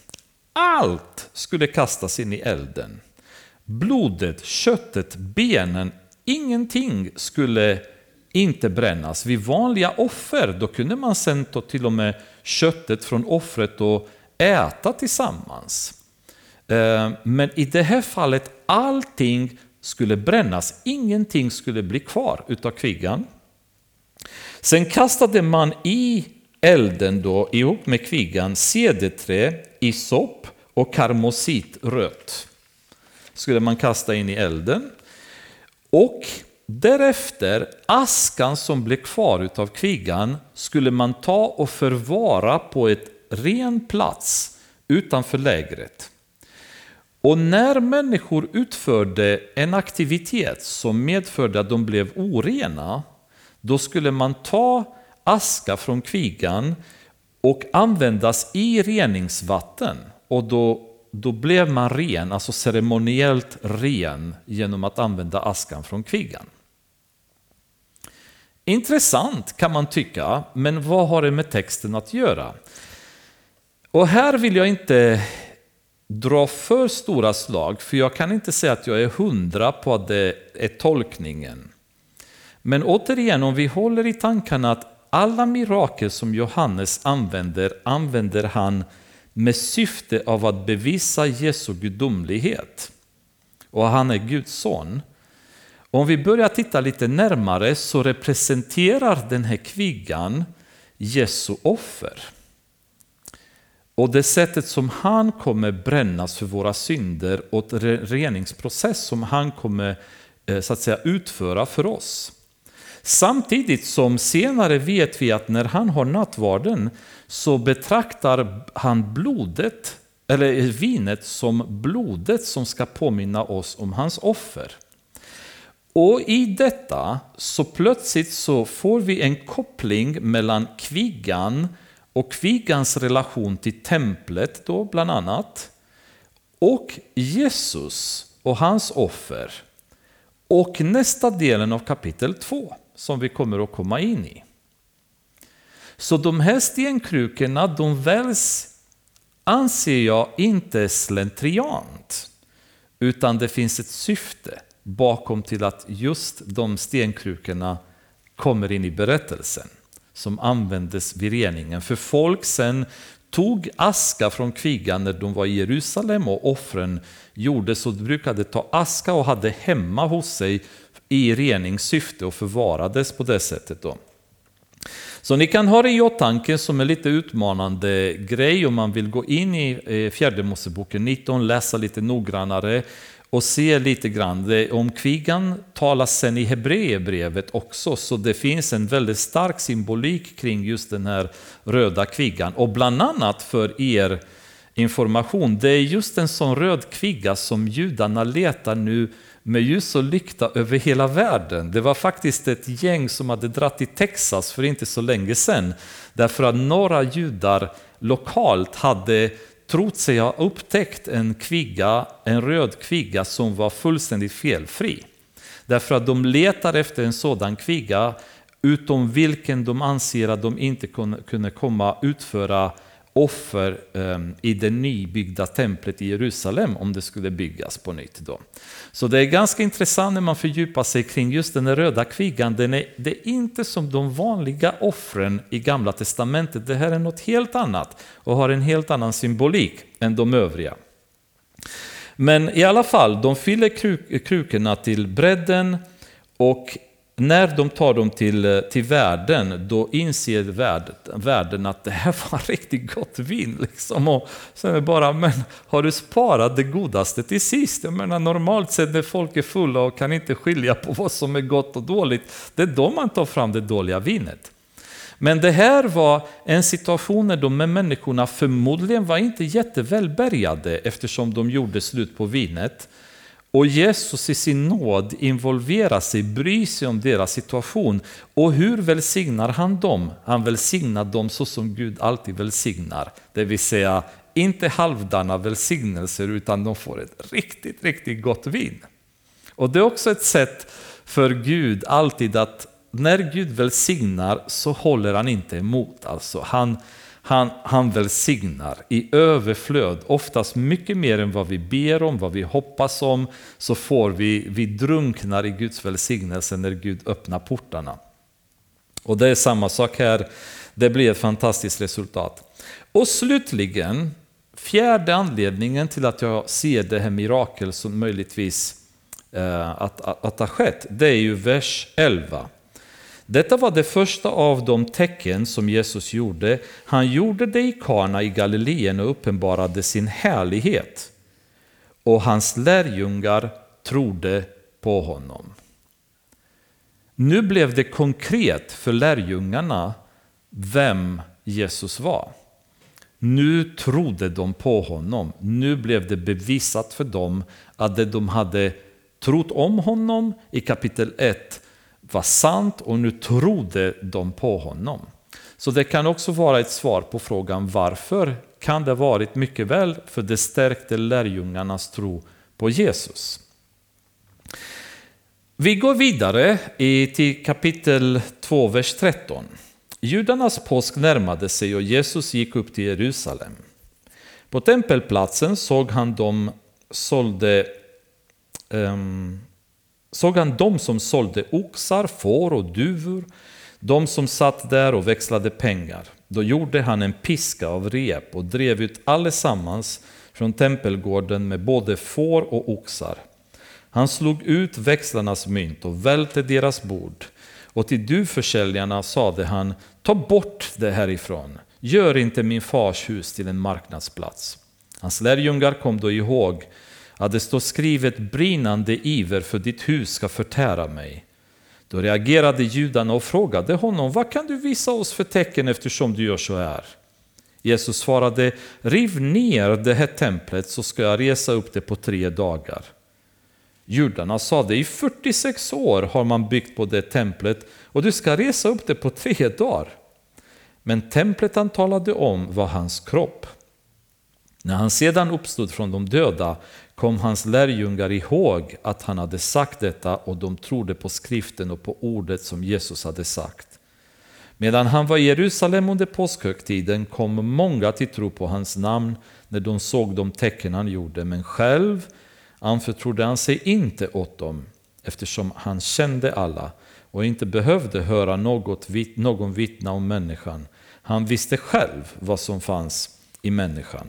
Allt skulle kastas in i elden. Blodet, köttet, benen, ingenting skulle inte brännas. Vid vanliga offer då kunde man sen ta till och med köttet från offret och äta tillsammans. Eh, men i det här fallet allting skulle brännas, ingenting skulle bli kvar utav kvigan. Sen kastade man i elden då ihop med kvigan cederträ, isop och karmositrött. Skulle man kasta in i elden. Och därefter, askan som blev kvar utav kvigan skulle man ta och förvara på ett ren plats utanför lägret. Och när människor utförde en aktivitet som medförde att de blev orena, då skulle man ta aska från kvigan och användas i reningsvatten. Och då, då blev man ren, alltså ceremoniellt ren, genom att använda askan från kvigan. Intressant kan man tycka, men vad har det med texten att göra? Och här vill jag inte dra för stora slag, för jag kan inte säga att jag är hundra på att det är tolkningen. Men återigen, om vi håller i tankarna att alla mirakel som Johannes använder, använder han med syfte av att bevisa Jesu gudomlighet. Och han är Guds son. Om vi börjar titta lite närmare så representerar den här kvigan Jesu offer. Och det sättet som han kommer brännas för våra synder och reningsprocess som han kommer eh, så att säga, utföra för oss. Samtidigt som senare vet vi att när han har nattvarden så betraktar han blodet, eller vinet som blodet som ska påminna oss om hans offer. Och i detta så plötsligt så får vi en koppling mellan kvigan och kvigans relation till templet då bland annat och Jesus och hans offer och nästa delen av kapitel 2 som vi kommer att komma in i. Så de här stenkrukorna de väljs anser jag inte slentriant utan det finns ett syfte bakom till att just de stenkrukorna kommer in i berättelsen som användes vid reningen. För folk sen tog aska från kvigan när de var i Jerusalem och offren gjorde så de brukade ta aska och hade hemma hos sig i reningssyfte och förvarades på det sättet. Då. Så ni kan ha det i åtanke som en lite utmanande grej om man vill gå in i eh, fjärde Moseboken 19, läsa lite noggrannare och se lite grann. Om kvigan talas sen i Hebreerbrevet också, så det finns en väldigt stark symbolik kring just den här röda kvigan. Och bland annat för er information, det är just en sån röd kviga som judarna letar nu med ljus och lykta över hela världen. Det var faktiskt ett gäng som hade dratt till Texas för inte så länge sedan, därför att några judar lokalt hade trott sig ha upptäckt en kviga, en röd kviga som var fullständigt felfri. Därför att de letar efter en sådan kviga utom vilken de anser att de inte kunde komma utföra offer ehm, i det nybyggda templet i Jerusalem om det skulle byggas på nytt. Då. Så det är ganska intressant när man fördjupar sig kring just den röda kvigan. Den är, det är inte som de vanliga offren i Gamla Testamentet. Det här är något helt annat och har en helt annan symbolik än de övriga. Men i alla fall, de fyller kruk, krukorna till bredden och när de tar dem till, eh, till världen, då inser världen, världen att det här [LAUGHS] var riktigt gott vin. Liksom. Och sen är bara, men har du sparat det godaste till sist? Jag menar, normalt sett när folk är fulla och kan inte skilja på vad som är gott och dåligt, det är då man tar fram det dåliga vinet. Men det här var en situation där de här människorna förmodligen var inte jättevälbärgade eftersom de gjorde slut på vinet. Och Jesus i sin nåd involverar sig, bryr sig om deras situation. Och hur välsignar han dem? Han välsignar dem så som Gud alltid välsignar. Det vill säga inte halvdana välsignelser utan de får ett riktigt, riktigt gott vin. Och det är också ett sätt för Gud alltid att när Gud välsignar så håller han inte emot. Alltså han, han, han välsignar i överflöd, oftast mycket mer än vad vi ber om, vad vi hoppas om, så får vi, vi drunknar i Guds välsignelse när Gud öppnar portarna. Och det är samma sak här, det blir ett fantastiskt resultat. Och slutligen, fjärde anledningen till att jag ser det här mirakel som möjligtvis eh, att, att, att ha skett, det är ju vers 11. Detta var det första av de tecken som Jesus gjorde. Han gjorde det i Kana i Galileen och uppenbarade sin härlighet. Och hans lärjungar trodde på honom. Nu blev det konkret för lärjungarna vem Jesus var. Nu trodde de på honom. Nu blev det bevisat för dem att det de hade trott om honom i kapitel 1 var sant och nu trodde de på honom. Så det kan också vara ett svar på frågan varför kan det varit mycket väl för det stärkte lärjungarnas tro på Jesus. Vi går vidare till kapitel 2, vers 13. Judarnas påsk närmade sig och Jesus gick upp till Jerusalem. På tempelplatsen såg han dem sålde um, såg han dem som sålde oxar, får och duvor, de som satt där och växlade pengar. Då gjorde han en piska av rep och drev ut allesammans från tempelgården med både får och oxar. Han slog ut växlarnas mynt och välte deras bord. Och till duvförsäljarna sade han, ta bort det härifrån, gör inte min fars hus till en marknadsplats. Hans lärjungar kom då ihåg att det står skrivet brinnande iver för ditt hus ska förtära mig. Då reagerade judarna och frågade honom, vad kan du visa oss för tecken eftersom du gör så här? Jesus svarade, riv ner det här templet så ska jag resa upp det på tre dagar. Judarna sade, i 46 år har man byggt på det templet och du ska resa upp det på tre dagar. Men templet han talade om var hans kropp. När han sedan uppstod från de döda kom hans lärjungar ihåg att han hade sagt detta och de trodde på skriften och på ordet som Jesus hade sagt. Medan han var i Jerusalem under påskhögtiden kom många till tro på hans namn när de såg de tecken han gjorde, men själv anförtrodde han sig inte åt dem eftersom han kände alla och inte behövde höra något, någon vittna om människan. Han visste själv vad som fanns i människan.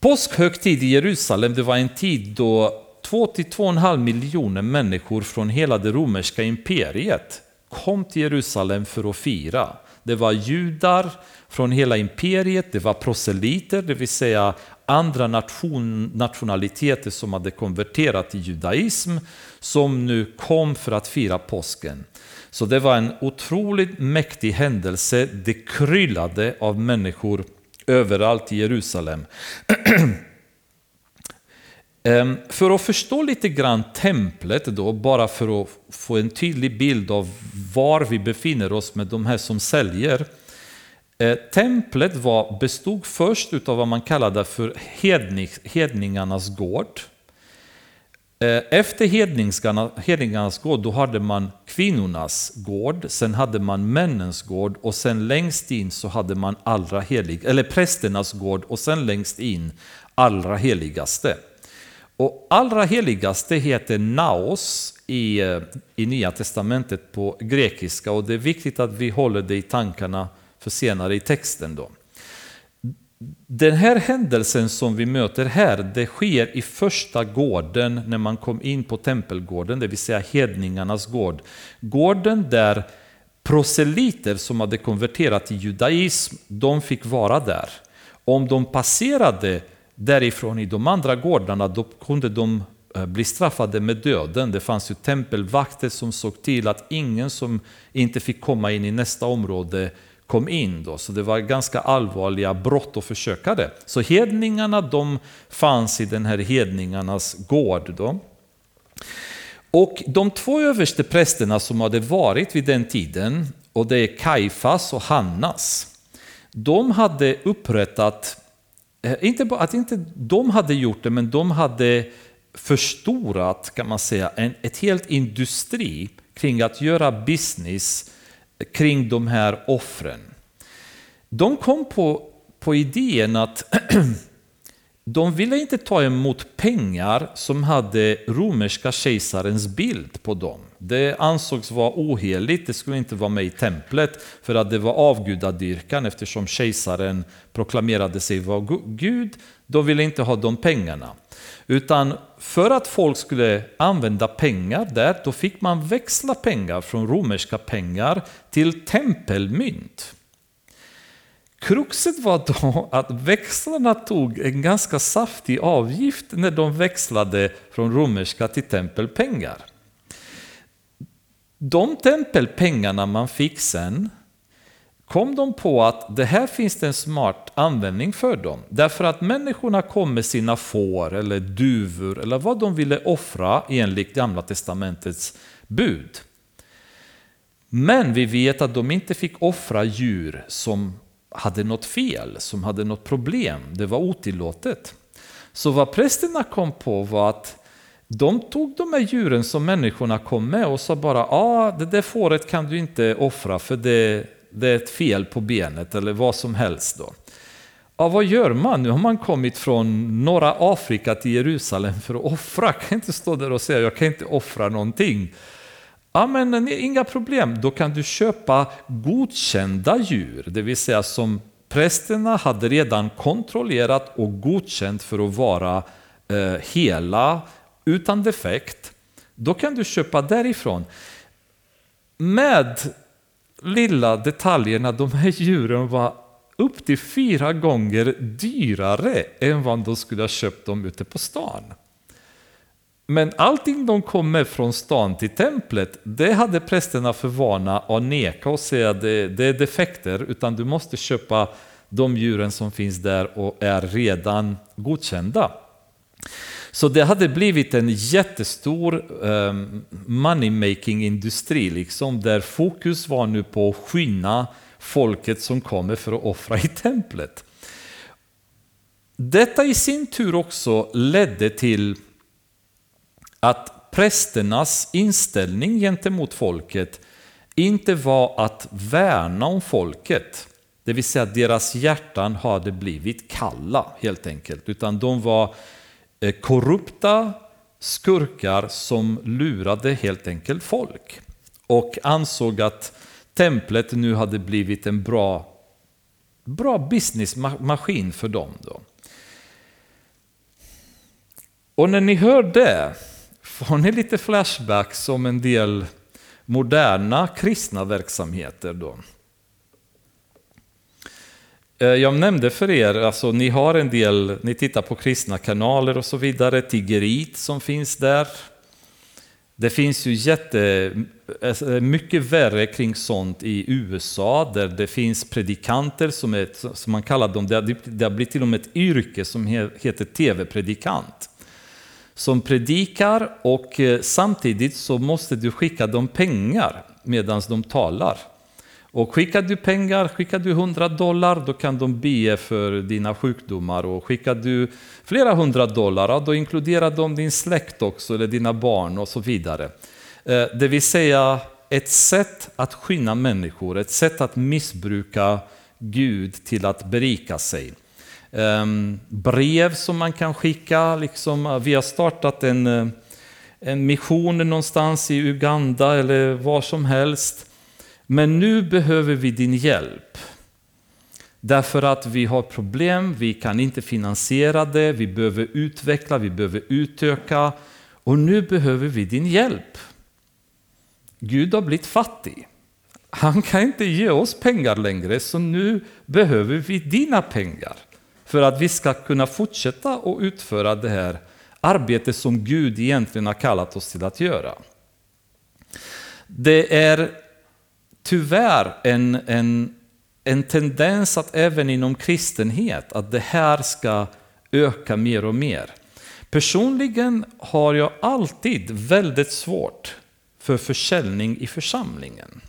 Påskhögtid i Jerusalem det var en tid då 2-2,5 miljoner människor från hela det romerska imperiet kom till Jerusalem för att fira. Det var judar från hela imperiet, det var proselyter, det vill säga andra nation, nationaliteter som hade konverterat till judaism, som nu kom för att fira påsken. Så det var en otroligt mäktig händelse, det kryllade av människor överallt i Jerusalem. [CLEARS THROAT] Ehm, för att förstå lite grann templet då, bara för att få en tydlig bild av var vi befinner oss med de här som säljer. Ehm, templet var, bestod först av vad man kallade för hedningarnas gård. Eh, efter hedningarnas gård då hade man kvinnornas gård, sen hade man männens gård och sen längst in så hade man allra helig, eller prästernas gård och sen längst in allra heligaste. Och allra heligaste heter naos i, eh, i Nya Testamentet på grekiska och det är viktigt att vi håller det i tankarna för senare i texten. Då. Den här händelsen som vi möter här, det sker i första gården när man kom in på tempelgården, det vill säga hedningarnas gård. Gården där proselyter som hade konverterat till judaism, de fick vara där. Om de passerade därifrån i de andra gårdarna, då kunde de eh, bli straffade med döden. Det fanns ju tempelvakter som såg till att ingen som inte fick komma in i nästa område kom in. Då. Så det var ganska allvarliga brott att försöka det. Så hedningarna de fanns i den här hedningarnas gård. Då. Och de två överste prästerna som hade varit vid den tiden, och det är Kaifas och Hannas, de hade upprättat, eh, inte bara att inte de hade gjort det, men de hade förstorat kan man säga, en ett helt industri kring att göra business kring de här offren. De kom på, på idén att [CLEARS THROAT] de ville inte ta emot pengar som hade romerska kejsarens bild på dem. Det ansågs vara oheligt, det skulle inte vara med i templet för att det var avgudadyrkan eftersom kejsaren proklamerade sig vara Gud. De ville inte ha de pengarna. Utan för att folk skulle använda pengar där, då fick man växla pengar från romerska pengar till tempelmynt. Kruxet var då att växlarna tog en ganska saftig avgift när de växlade från romerska till tempelpengar. De tempelpengarna man fick sen kom de på att det här finns det en smart användning för dem. Därför att människorna kom med sina får eller duvor eller vad de ville offra enligt Gamla Testamentets bud. Men vi vet att de inte fick offra djur som hade något fel, som hade något problem. Det var otillåtet. Så vad prästerna kom på var att de tog de här djuren som människorna kom med och sa bara ah, det där fåret kan du inte offra för det, det är ett fel på benet eller vad som helst. Då. Ja, vad gör man? Nu har man kommit från norra Afrika till Jerusalem för att offra. Jag kan inte stå där och säga jag kan inte offra någonting. Ja, men inga problem, då kan du köpa godkända djur, det vill säga som prästerna hade redan kontrollerat och godkänt för att vara eh, hela, utan defekt. Då kan du köpa därifrån. Med lilla detaljerna, de här djuren var upp till fyra gånger dyrare än vad de skulle ha köpt dem ute på stan. Men allting de kom med från stan till templet, det hade prästerna för vana att neka och säga att det, det är defekter, utan du måste köpa de djuren som finns där och är redan godkända. Så det hade blivit en jättestor ehm, um, money-making industri, liksom, där fokus var nu på att skynda folket som kommer för att offra i templet. Detta i sin tur också ledde till att prästernas inställning gentemot folket inte var att värna om folket, det vill säga att deras hjärtan hade blivit kalla helt enkelt, utan de var Eh, korrupta skurkar som lurade helt enkelt folk och ansåg att templet nu hade blivit en bra, bra businessmaskin för dem. Då. Och när ni hör det Får ni lite flashbacks om en del moderna kristna verksamheter då? Eh, jag nämnde för er, alltså ni har en del, ni tittar på kristna kanaler och så vidare, tiggeriet som finns där. Det finns ju jätte, alltså, mycket värre kring sånt i USA där det finns predikanter som, är, som man kallar dem, det har blivit till och med ett yrke som heter tv-predikant som predikar och eh, samtidigt så måste du skicka dem pengar medan de talar. Och skickar du pengar, skickar du 100 dollar, då kan de be för dina sjukdomar. Och skickar du flera hundra dollar, då inkluderar de din släkt också, eller dina barn och så vidare. Eh, det vill säga ett sätt att skynda människor, ett sätt att missbruka Gud till att berika sig. Ehm, brev som man kan skicka, liksom, vi har startat en, eh, en mission någonstans i Uganda eller var som helst. Men nu behöver vi din hjälp. Därför att vi har problem, vi kan inte finansiera det, vi behöver utveckla, vi behöver utöka. Och nu behöver vi din hjälp. Gud har blivit fattig. Han kan inte ge oss pengar längre, så nu behöver vi dina pengar. För att vi ska kunna fortsätta att utföra det här arbetet som Gud egentligen har kallat oss till att göra. Det är tyvärr en, en, en tendens att även inom kristenhet, att det här ska öka mer och mer. Personligen har jag alltid väldigt svårt för försäljning i församlingen.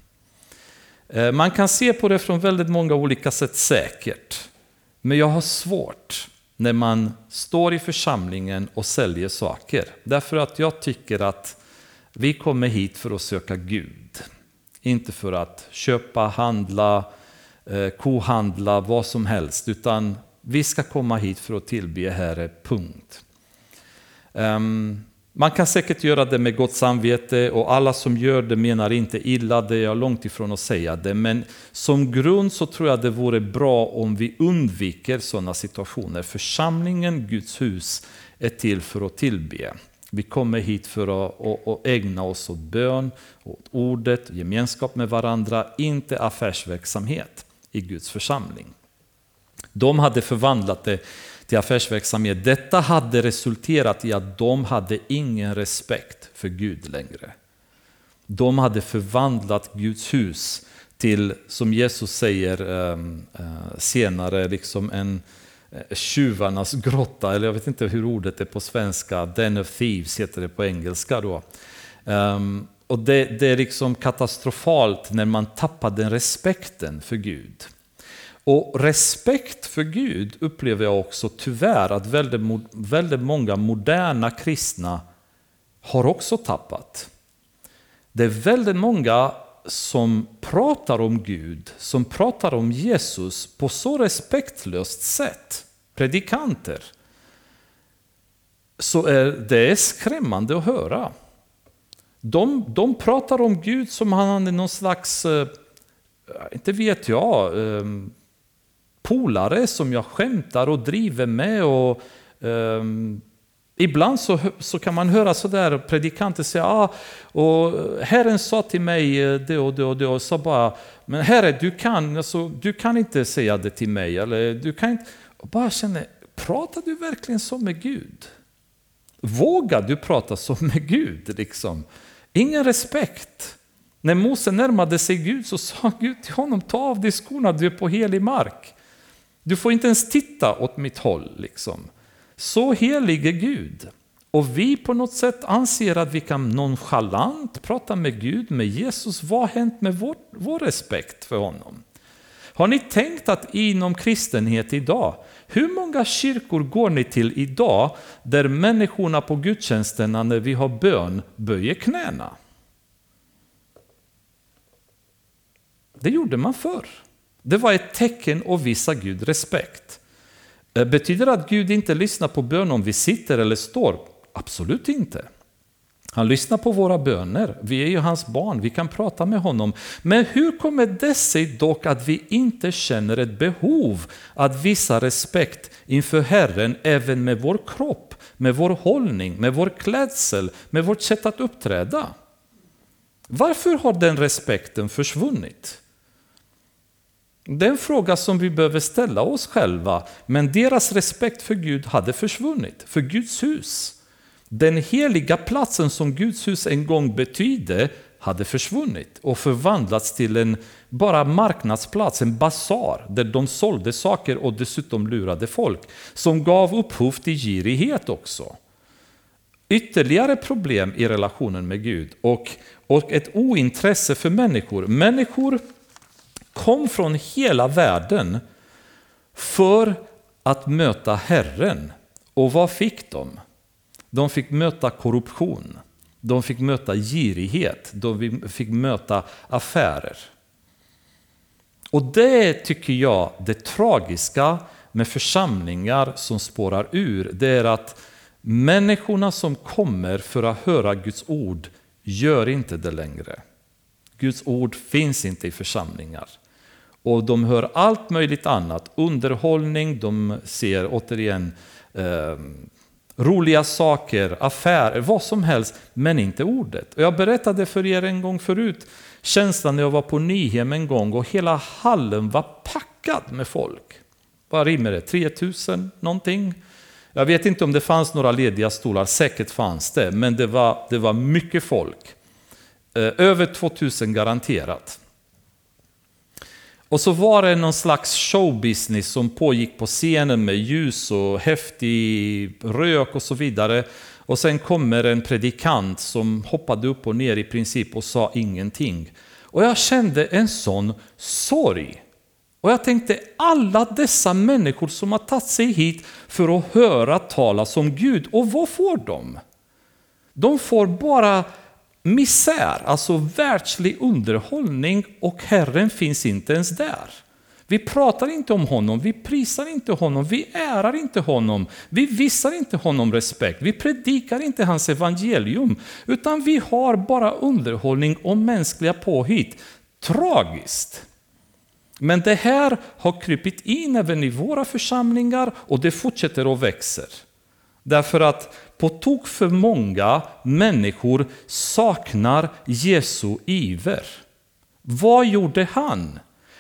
Eh, man kan se på det från väldigt många olika sätt säkert. Men jag har svårt när man står i församlingen och säljer saker. Därför att jag tycker att vi kommer hit för att söka Gud. Inte för att köpa, handla, eh, kohandla, vad som helst. Utan vi ska komma hit för att tillbe Herre, punkt. Ehm, man kan säkert göra det med gott samvete och alla som gör det menar inte illa, det är jag långt ifrån att säga det. Men som grund så tror jag det vore bra om vi undviker sådana situationer. Församlingen, Guds hus, är till för att tillbe. Vi kommer hit för att, ägna oss åt bön, åt ordet, gemenskap med varandra, inte affärsverksamhet i Guds församling. De hade förvandlat det till affärsverksamhet. Detta hade resulterat i att de hade ingen respekt för Gud längre. De hade förvandlat Guds hus till, som Jesus säger ehm, eh, senare, liksom en Eh, tjuvarnas grotta, eller jag vet inte hur ordet är på svenska, den of thieves heter det på engelska då. Ehm, och det, det är liksom katastrofalt när man tappar den respekten för Gud. Och respekt för Gud upplever jag också tyvärr att väldigt, väldigt många moderna kristna har också tappat. Det är väldigt många som pratar om Gud, som pratar om Jesus på så respektlöst sätt, predikanter, så är det skrämmande att höra. De, de pratar om Gud som han är någon slags, eh, inte vet jag, ehm, polare som jag skämtar och driver med. Och, um, ibland så, så kan man höra sådär predikanter säga ah, och Herren sa till mig eh, det och det och det och sa bara men Herre du kan, alltså, du kan inte säga det till mig. Eller, du kan inte, och bara känner, pratar du verkligen så med Gud? Vågar du prata så med Gud? Liksom? Ingen respekt. När Mose närmade sig Gud så sa Gud till honom, ta av dig skorna, du är på helig mark. Du får inte ens titta åt mitt håll. Liksom. Så helig är Gud. Och vi på något sätt anser att vi kan nonchalant prata med Gud, med Jesus. Vad har hänt med vår, vår respekt för honom? Har ni tänkt att inom kristenhet idag, hur många kyrkor går ni till idag där människorna på gudstjänsterna när vi har bön böjer knäna? Det gjorde man förr. Det var ett tecken att visa Gud respekt. Eh, betyder det att Gud inte lyssnar på bön om vi sitter eller står? Absolut inte. Han lyssnar på våra böner. Vi är ju hans barn, vi kan prata med honom. Men hur kommer det sig dock att vi inte känner ett behov att visa respekt inför Herren även med vår kropp, med vår hållning, med vår klädsel, med vårt sätt att uppträda? Varför har den respekten försvunnit? Det är en fråga som vi behöver ställa oss själva. Men deras respekt för Gud hade försvunnit, för Guds hus. Den heliga platsen som Guds hus en gång betydde hade försvunnit och förvandlats till en bara marknadsplats, en basar där de sålde saker och dessutom lurade folk. Som gav upphov till girighet också. Ytterligare problem i relationen med Gud och, och ett ointresse för människor. Människor kom från hela världen för att möta Herren. Och vad fick de? De fick möta korruption. De fick möta girighet. De fick möta affärer. Och det tycker jag, det tragiska med församlingar som spårar ur, det är att människorna som kommer för att höra Guds ord gör inte det längre. Guds ord finns inte i församlingar. Och de hör allt möjligt annat, underhållning, de ser återigen eh, roliga saker, affärer, vad som helst, men inte ordet. Och jag berättade för er en gång förut, känslan när jag var på Nyhem en gång och hela hallen var packad med folk. Vad rimmer det? 3000 någonting? Jag vet inte om det fanns några lediga stolar, säkert fanns det, men det var, det var mycket folk. Eh, över 2000 garanterat. Och så var det någon slags showbusiness som pågick på scenen med ljus och häftig rök och så vidare. Och sen kommer en predikant som hoppade upp och ner i princip och sa ingenting. Och jag kände en sån sorg. Och jag tänkte alla dessa människor som har tagit sig hit för att höra talas om Gud, och vad får de? De får bara misär, alltså världslig underhållning och Herren finns inte ens där. Vi pratar inte om honom, vi prisar inte honom, vi ärar inte honom, vi visar inte honom respekt, vi predikar inte hans evangelium, utan vi har bara underhållning och mänskliga påhitt. Tragiskt! Men det här har krypit in även i våra församlingar och det fortsätter att växa. Därför att på tok för många människor saknar Jesu iver. Vad gjorde han?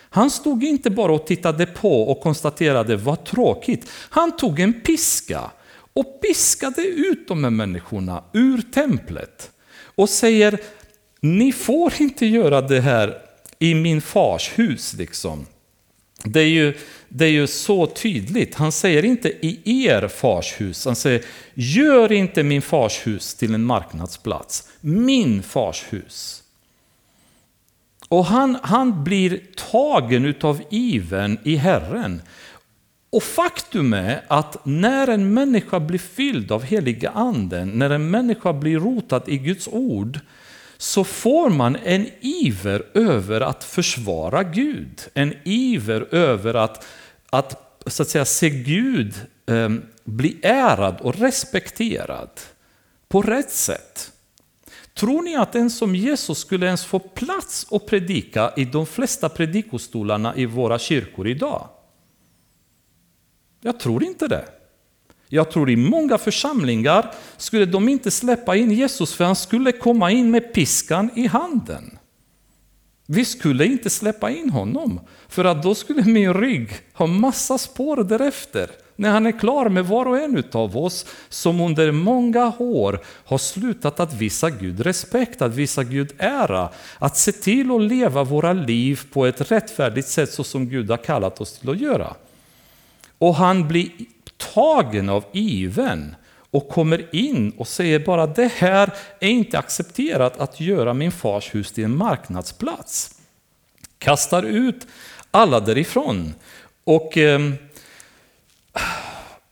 Han stod inte bara och tittade på och konstaterade vad tråkigt. Han tog en piska och piskade ut de här människorna ur templet och säger ni får inte göra det här i min fars hus. Liksom. Det är, ju, det är ju så tydligt. Han säger inte i er fars hus. Han säger gör inte min fars hus till en marknadsplats. Min fars hus. Och han, han blir tagen utav iven i Herren. Och faktum är att när en människa blir fylld av heliga anden, när en människa blir rotad i Guds ord, så får man en iver över att försvara Gud. En iver över att, att, så att säga, se Gud eh, bli ärad och respekterad på rätt sätt. Tror ni att en som Jesus skulle ens få plats att predika i de flesta predikostolarna i våra kyrkor idag? Jag tror inte det. Jag tror i många församlingar skulle de inte släppa in Jesus för han skulle komma in med piskan i handen. Vi skulle inte släppa in honom, för att då skulle min rygg ha massa spår därefter. När han är klar med var och en av oss som under många år har slutat att visa Gud respekt, att visa Gud ära, att se till att leva våra liv på ett rättfärdigt sätt så som Gud har kallat oss till att göra. Och han blir tagen av iven och kommer in och säger bara det här är inte accepterat att göra min fars hus till en marknadsplats. Kastar ut alla därifrån. Och eh,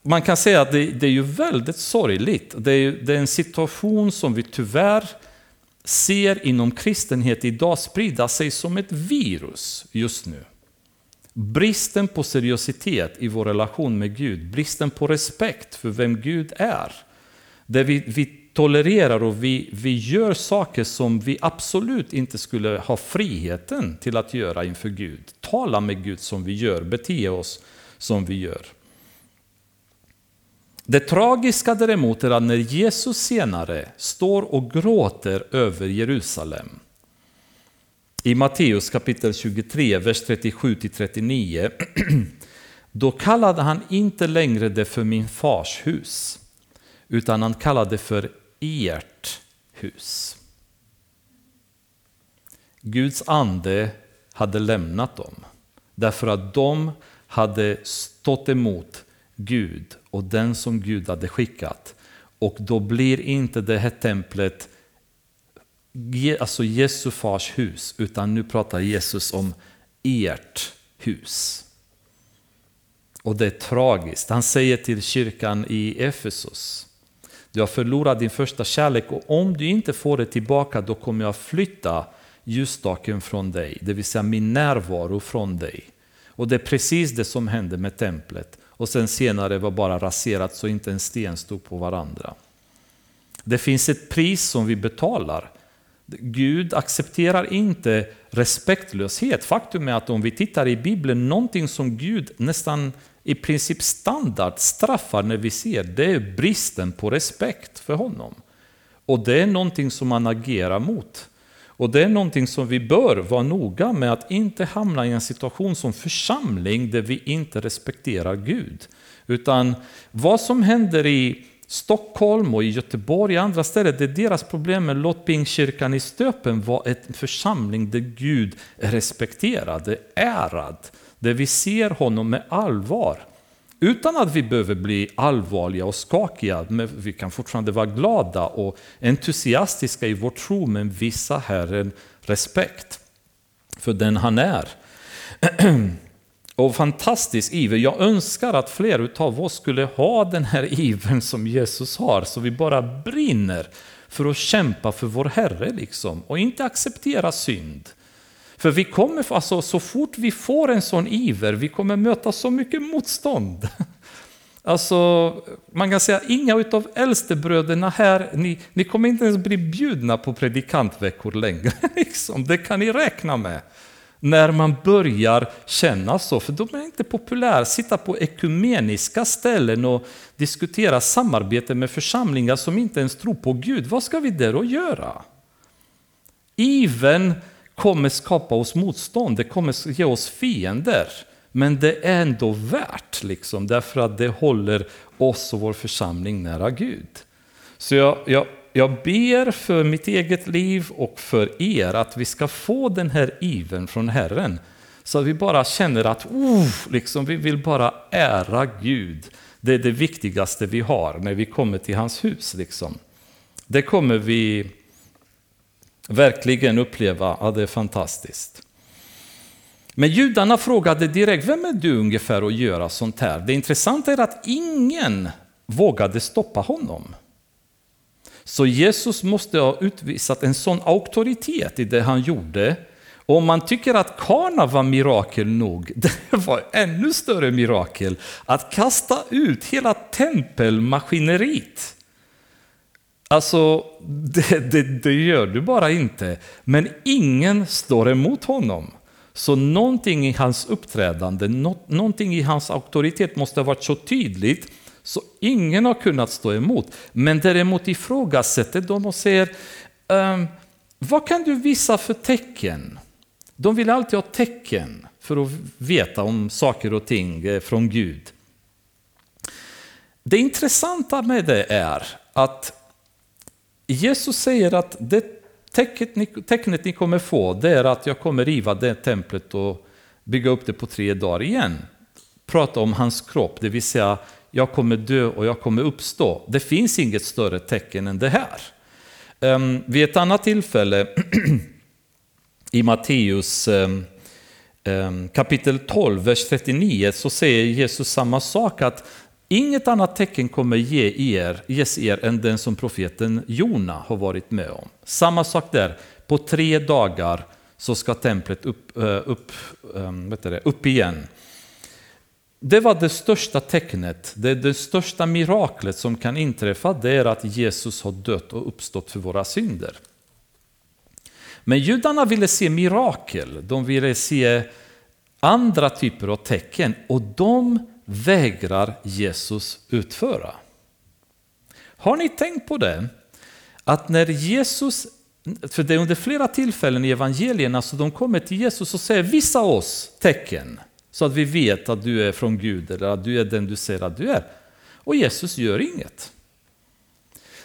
man kan säga att det, det, är ju väldigt sorgligt. Det är, det är en situation som vi tyvärr ser inom kristenhet idag sprida sig som ett virus just nu. Bristen på seriositet i vår relation med Gud, bristen på respekt för vem Gud är. Där vi, vi tolererar och vi, vi gör saker som vi absolut inte skulle ha friheten till att göra inför Gud. Tala med Gud som vi gör, bete oss som vi gör. Det tragiska däremot är att när Jesus senare står och gråter över Jerusalem i Matteus kapitel 23, vers 37-39, [CLEARS THROAT] då kallade han inte längre det för min fars hus, utan han kallade det för ert hus. Guds ande hade lämnat dem, därför att de hade stått emot Gud och den som Gud hade skickat. Och då blir inte det här templet alltså Jesu fars hus, utan nu pratar Jesus om ert hus. Och det är tragiskt. Han säger till kyrkan i Efesos, du har förlorat din första kärlek och om du inte får det tillbaka då kommer jag flytta ljusstaken från dig, det vill säga min närvaro från dig. Och det är precis det som hände med templet. Och sen senare var bara raserat så inte en sten stod på varandra. Det finns ett pris som vi betalar. Gud accepterar inte respektlöshet. Faktum är att om vi tittar i Bibeln, någonting som Gud nästan i princip standard straffar när vi ser, det är bristen på respekt för honom. Och det är någonting som man agerar mot. Och det är någonting som vi bör vara noga med att inte hamna i en situation som församling där vi inte respekterar Gud. Utan vad som händer i Stockholm och i Göteborg och andra ställen, det är deras problem. Men låt Pingstkyrkan i Stöpen vara en församling där Gud är respekterad, är ärad. Där vi ser honom med allvar. Utan att vi behöver bli allvarliga och skakiga, men vi kan fortfarande vara glada och entusiastiska i vår tro, men visa Herren respekt för den han är. [CLEARS THROAT] Och fantastisk iver. Jag önskar att fler av oss skulle ha den här ivern som Jesus har, så vi bara brinner för att kämpa för vår Herre liksom, och inte acceptera synd. För vi kommer, alltså, så fort vi får en sån iver, vi kommer möta så mycket motstånd. [LAUGHS] Alltså, man kan säga inga av äldstebröderna här, ni, ni kommer inte ens bli bjudna på predikantveckor längre. [LAUGHS] Liksom. Det kan ni räkna med. När man börjar känna så, för de är inte populära. Sitta på ekumeniska ställen och diskutera samarbete med församlingar som inte ens tror på Gud. Vad ska vi där och göra? Iven kommer skapa oss motstånd, det kommer ge oss fiender. Men det är ändå värt, liksom, därför att det håller oss och vår församling nära Gud. Så jag, jag, jag ber för mitt eget liv och för er att vi ska få den här iven från Herren. Så att vi bara känner att oh, liksom, vi vill bara ära Gud. Det är det viktigaste vi har när vi kommer till hans hus. Liksom. Det kommer vi verkligen uppleva ja, det är fantastiskt. Men judarna frågade direkt, vem är du ungefär att göra sånt här? Det intressanta är att ingen vågade stoppa honom. Så Jesus måste ha utvisat en sån auktoritet i det han gjorde. Och om man tycker att Kana var mirakel nog, [LAUGHS] det var ännu större mirakel att kasta ut hela tempelmaskineriet. Alltså, [LAUGHS] det, det, det, gör du bara inte. Men ingen står emot honom. Så någonting i hans uppträdande, någonting i hans auktoritet måste ha varit så tydligt så ingen har kunnat stå emot. Men däremot ifrågasätter de och säger, ehm, vad kan du visa för tecken? De vill alltid ha tecken för att veta om saker och ting eh, från Gud. Det intressanta med det är att Jesus säger att det tecknet ni, tecknet ni kommer få, det är att jag kommer riva det templet och bygga upp det på tre dagar igen. Prata om hans kropp, det vill säga jag kommer dö och jag kommer uppstå. Det finns inget större tecken än det här. Um, vid ett annat tillfälle [CLEARS THROAT] i Matteus um, um, kapitel 12, vers 39, så säger Jesus samma sak att Inget annat tecken kommer ge er, ges er än den som profeten Jona har varit med om. Samma sak där, på tre dagar så ska templet upp, eh, upp, upp igen. Det var det största tecknet, det, det största miraklet som kan inträffa, det är att Jesus har dött och uppstått för våra synder. Men judarna ville se mirakel, de ville se andra typer av tecken och de vägrar Jesus utföra. Har ni tänkt på det? Att när Jesus, för det är under flera tillfällen i evangelierna så de kommer till Jesus och säger visa oss tecken så att vi vet att du är från Gud eller att du är den du säger att du är. Och Jesus gör inget.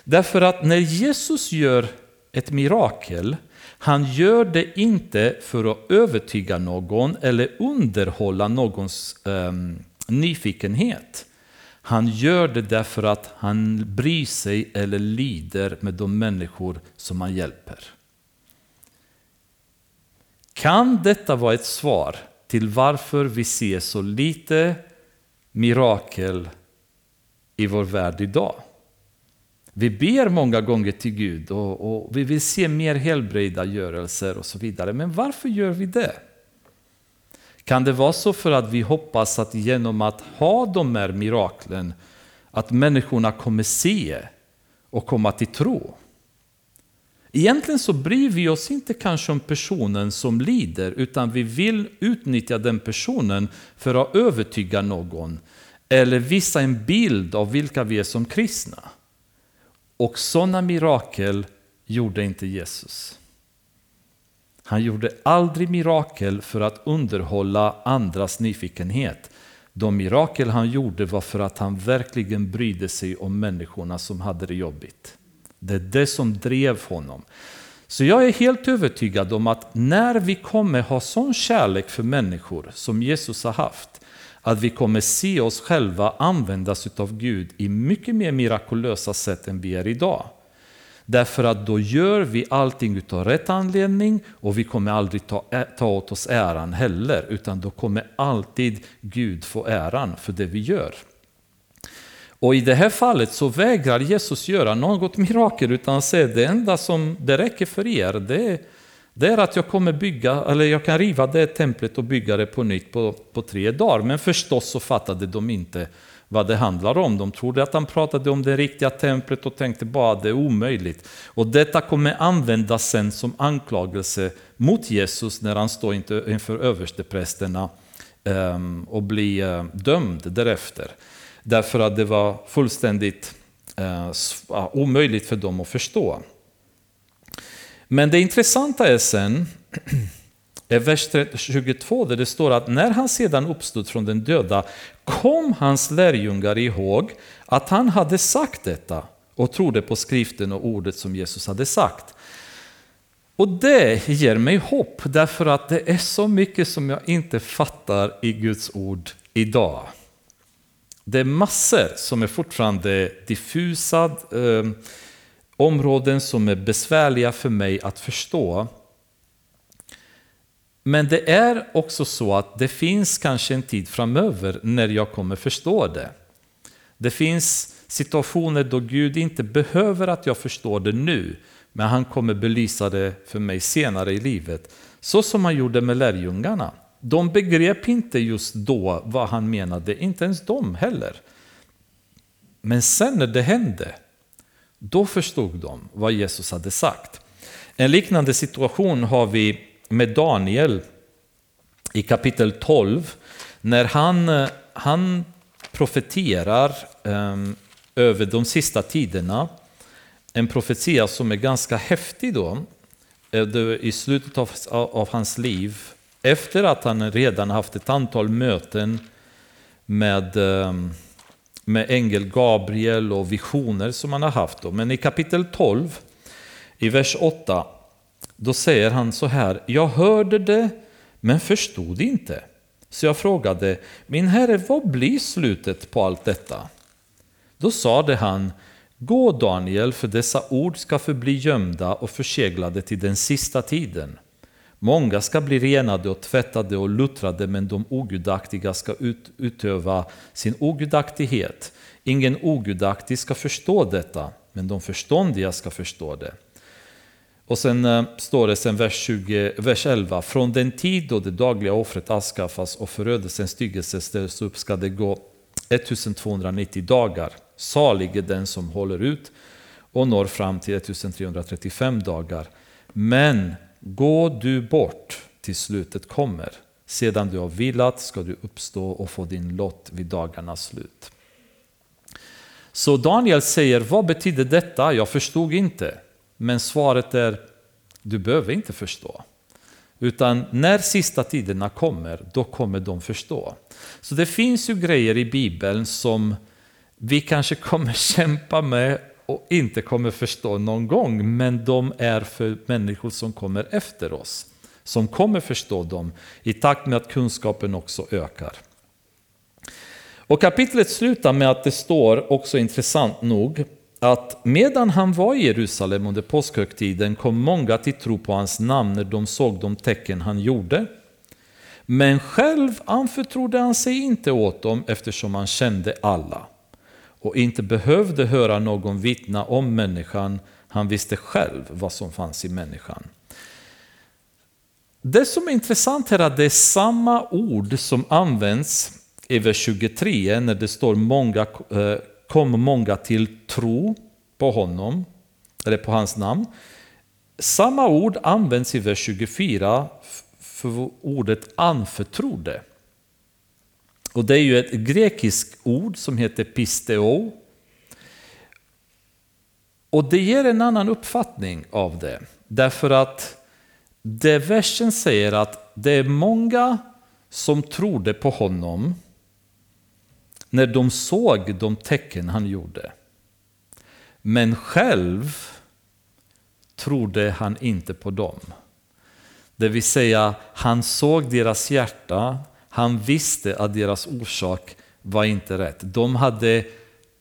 Därför att när Jesus gör ett mirakel, han gör det inte för att övertyga någon eller underhålla någons eh, nyfikenhet. Han gör det därför att han bryr sig eller lider med de människor som han hjälper. Kan detta vara ett svar till varför vi ser så lite mirakel i vår värld idag. Vi ber många gånger till Gud och, och vi vill se mer helbrägdagörelser och så vidare. Men varför gör vi det? Kan det vara så för att vi hoppas att genom att ha de här miraklen att människorna kommer se och komma till tro? Egentligen så bryr vi oss inte kanske om personen som lider utan vi vill utnyttja den personen för att övertyga någon eller visa en bild av vilka vi är som kristna. Och sådana mirakel gjorde inte Jesus. Han gjorde aldrig mirakel för att underhålla andras nyfikenhet. De mirakel han gjorde var för att han verkligen brydde sig om människorna som hade det jobbigt. Det är det som drev honom. Så jag är helt övertygad om att när vi kommer ha sån kärlek för människor som Jesus har haft, att vi kommer se oss själva användas av Gud i mycket mer mirakulösa sätt än vi är idag. Därför att då gör vi allting utav rätt anledning och vi kommer aldrig ta, ta åt oss äran heller, utan då kommer alltid Gud få äran för det vi gör. Och i det här fallet så vägrar Jesus göra något mirakel utan säger det enda som det räcker för er det är, det är att jag kommer bygga, eller jag kan riva det templet och bygga det på nytt på, på tre dagar. Men förstås så fattade de inte vad det handlar om. De trodde att han pratade om det riktiga templet och tänkte bara att det är omöjligt. Och detta kommer användas sen som anklagelse mot Jesus när han står inför översteprästerna ehm, och blir eh, dömd därefter. Därför att det var fullständigt eh, omöjligt för dem att förstå. Men det intressanta är sen [CLEARS THROAT] är vers 22 där det står att när han sedan uppstod från den döda kom hans lärjungar ihåg att han hade sagt detta och trodde på skriften och ordet som Jesus hade sagt. Och det ger mig hopp därför att det är så mycket som jag inte fattar i Guds ord idag. Det är massor som är fortfarande diffusa eh, områden som är besvärliga för mig att förstå. Men det är också så att det finns kanske en tid framöver när jag kommer förstå det. Det finns situationer då Gud inte behöver att jag förstår det nu, men han kommer belysa det för mig senare i livet. Så som han gjorde med lärjungarna. De begrep inte just då vad han menade, inte ens de heller. Men sen när det hände, då förstod de vad Jesus hade sagt. En liknande situation har vi med Daniel i kapitel 12 när han, han profeterar um, över de sista tiderna. En profetia som är ganska häftig då, eh, i slutet av, av hans liv efter att han redan haft ett antal möten med, ehm, med ängel Gabriel och visioner som han har haft. Då. Men i kapitel 12, i vers 8, då säger han så här. Jag hörde det men förstod inte. Så jag frågade, min herre, vad blir slutet på allt detta? Då sade han, Gå Daniel, för dessa ord ska förbli gömda och förseglade till den sista tiden. Många ska bli renade och tvättade och luttrade, men de ogudaktiga ska ut, utöva sin ogudaktighet. Ingen ogudaktig ska förstå detta, men de förståndiga ska förstå det. Och sen äh, står det sen vers, 20, vers 11. Från den tid då det dagliga offret avskaffas och förödelsens styggelse ställs upp ska det gå 1290 dagar. Salig är den som håller ut och når fram till 1335 dagar. Men Gå du bort till slutet kommer. Sedan du har vilat ska du uppstå och få din lott vid dagarnas slut. Så Daniel säger, vad betyder detta? Jag förstod inte. Men svaret är, du behöver inte förstå. Utan när sista tiderna kommer, då kommer de förstå. Så det finns ju grejer i Bibeln som vi kanske kommer [LAUGHS] kämpa med och inte kommer förstå någon gång, men de är för människor som kommer efter oss, som kommer förstå dem i takt med att kunskapen också ökar. Och kapitlet slutar med att det står, också intressant nog, att medan han var i Jerusalem under påskhögtiden kom många till tro på hans namn när de såg de tecken han gjorde. Men själv anförtrodde han sig inte åt dem eftersom han kände alla och inte behövde höra någon vittna om människan. Han visste själv vad som fanns i människan. Det som är intressant här är att det är samma ord som används i vers 23 när det står många, eh, kom många till tro på honom, eller på hans namn. Samma ord används i vers 24 för ordet anförtrodde. Och det är ju ett grekiskt ord som heter pisteo. Och det ger en annan uppfattning av det. Därför att det versen säger att det är många som trodde på honom när de såg de tecken han gjorde. Men själv trodde han inte på dem. Det vill säga, han såg deras hjärta, han visste att deras orsak var inte rätt. De hade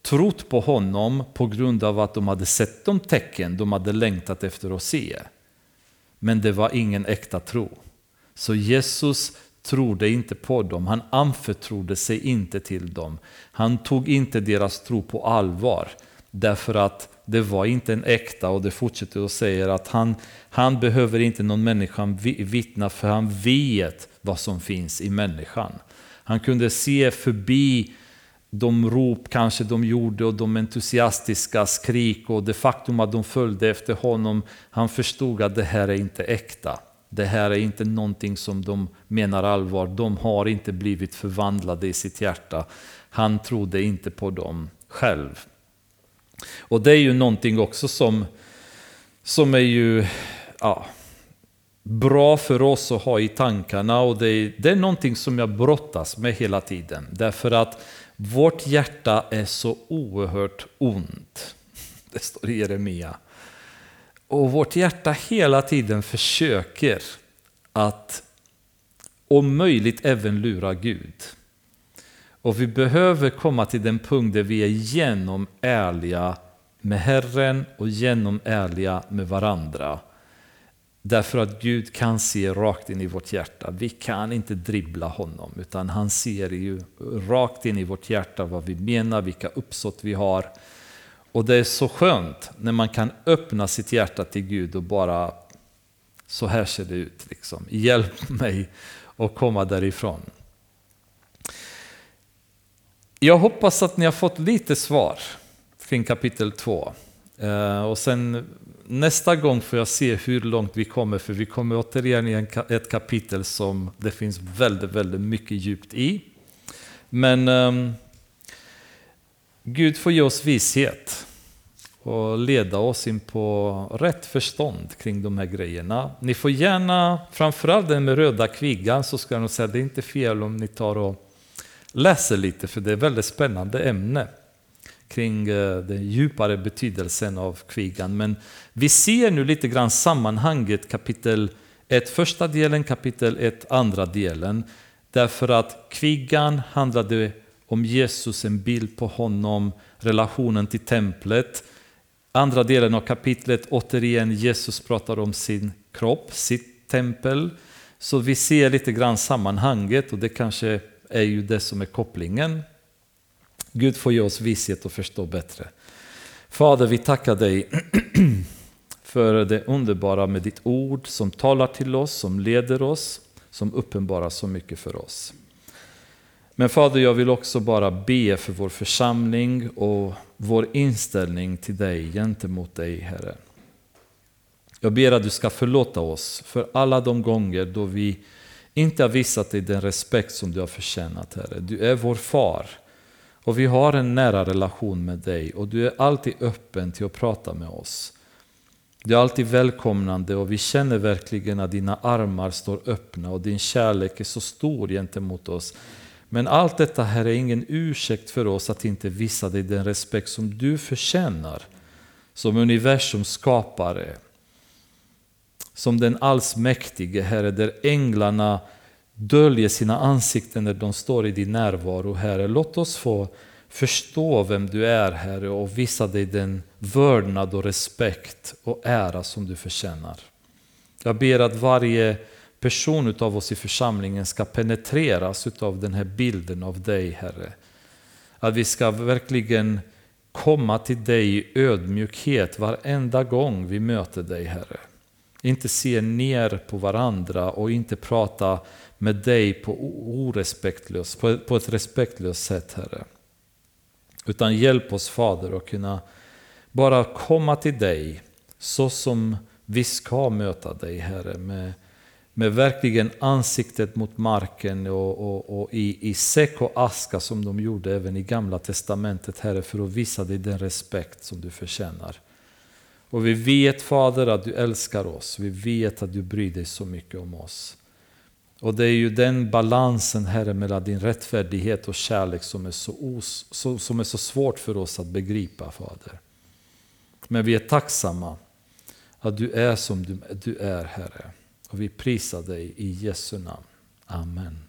trott på honom på grund av att de hade sett de tecken de hade längtat efter att se. Men det var ingen äkta tro. Så Jesus trodde inte på dem, han anförtrodde sig inte till dem. Han tog inte deras tro på allvar därför att det var inte en äkta och det fortsätter och säger att han, han behöver inte någon människa vittna för han vet vad som finns i människan. Han kunde se förbi de rop kanske de gjorde och de entusiastiska skrik och det faktum att de följde efter honom. Han förstod att det här är inte äkta. Det här är inte någonting som de menar allvar. De har inte blivit förvandlade i sitt hjärta. Han trodde inte på dem själv. Och det är ju någonting också som, som är ju ja, bra för oss att ha i tankarna och det är, det är någonting som jag brottas med hela tiden. Därför att vårt hjärta är så oerhört ont. [LAUGHS] Det står i Jeremia. Och vårt hjärta hela tiden försöker att om möjligt även lura Gud. Och vi behöver komma till den punkt där vi är genom ärliga med Herren och genom ärliga med varandra. Därför att Gud kan se rakt in i vårt hjärta. Vi kan inte dribbla honom, utan han ser ju rakt in i vårt hjärta vad vi menar, vilka uppsåt vi har. Och det är så skönt när man kan öppna sitt hjärta till Gud och bara, så här ser det ut, liksom. hjälp mig att komma därifrån. Jag hoppas att ni har fått lite svar kring kapitel 2. Eh, och sen nästa gång får jag se hur långt vi kommer, för vi kommer återigen i ett kapitel som det finns väldigt, väldigt mycket djupt i. Men um, Gud får ge oss vishet och leda oss in på rätt förstånd kring de här grejerna. Ni får gärna, framförallt den med röda kviggan, så ska jag nog säga att det är inte fel om ni tar och läser lite, för det är ett väldigt spännande ämne kring eh, den djupare betydelsen av kvigan. Men vi ser nu lite grann sammanhanget kapitel 1 första delen, kapitel 1 andra delen. Därför att kvigan handlade om Jesus, en bild på honom, relationen till templet. Andra delen av kapitlet, återigen Jesus pratar om sin kropp, sitt tempel. Så vi ser lite grann sammanhanget och det kanske är ju det som är kopplingen. Gud får ge oss vishet och förstå bättre. Fader, vi tackar dig [CLEARS THROAT] för det underbara med ditt ord som talar till oss, som leder oss, som uppenbarar så mycket för oss. Men Fader, jag vill också bara be för vår församling och vår inställning till dig, gentemot dig, Herre. Jag ber att du ska förlåta oss för alla de gånger då vi inte har visat dig den respekt som du har förtjänat, Herre. Du är vår far. Och vi har en nära relation med dig och du är alltid öppen till att prata med oss. Du är alltid välkomnande och vi känner verkligen att dina armar står öppna och din kärlek är så stor gentemot oss. Men allt detta här är ingen ursäkt för oss att inte visa dig den respekt som du förtjänar. Som universums skapare. Som den allsmäktige Herre, där änglarna döljer sina ansikten när de står i din närvaro, Herre. Låt oss få förstå vem du är, Herre, och visa dig den vördnad och respekt och ära som du förtjänar. Jag ber att varje person av oss i församlingen ska penetreras av den här bilden av dig, Herre. Att vi ska verkligen komma till dig i ödmjukhet varenda gång vi möter dig, Herre. Inte se ner på varandra och inte prata med dig på, orespektlös, på ett respektlöst sätt, Herre. Utan hjälp oss, Fader, att kunna bara komma till dig så som vi ska möta dig, Herre, med, med verkligen ansiktet mot marken och, och, och i, i säck och aska som de gjorde även i Gamla Testamentet, Herre, för att visa dig den respekt som du förtjänar. Och vi vet Fader att du älskar oss, vi vet att du bryr dig så mycket om oss. Och det är ju den balansen Herre mellan din rättfärdighet och kärlek som är så, os, som är så svårt för oss att begripa Fader. Men vi är tacksamma att du är som du, du är Herre. Och vi prisar dig i Jesu namn. Amen.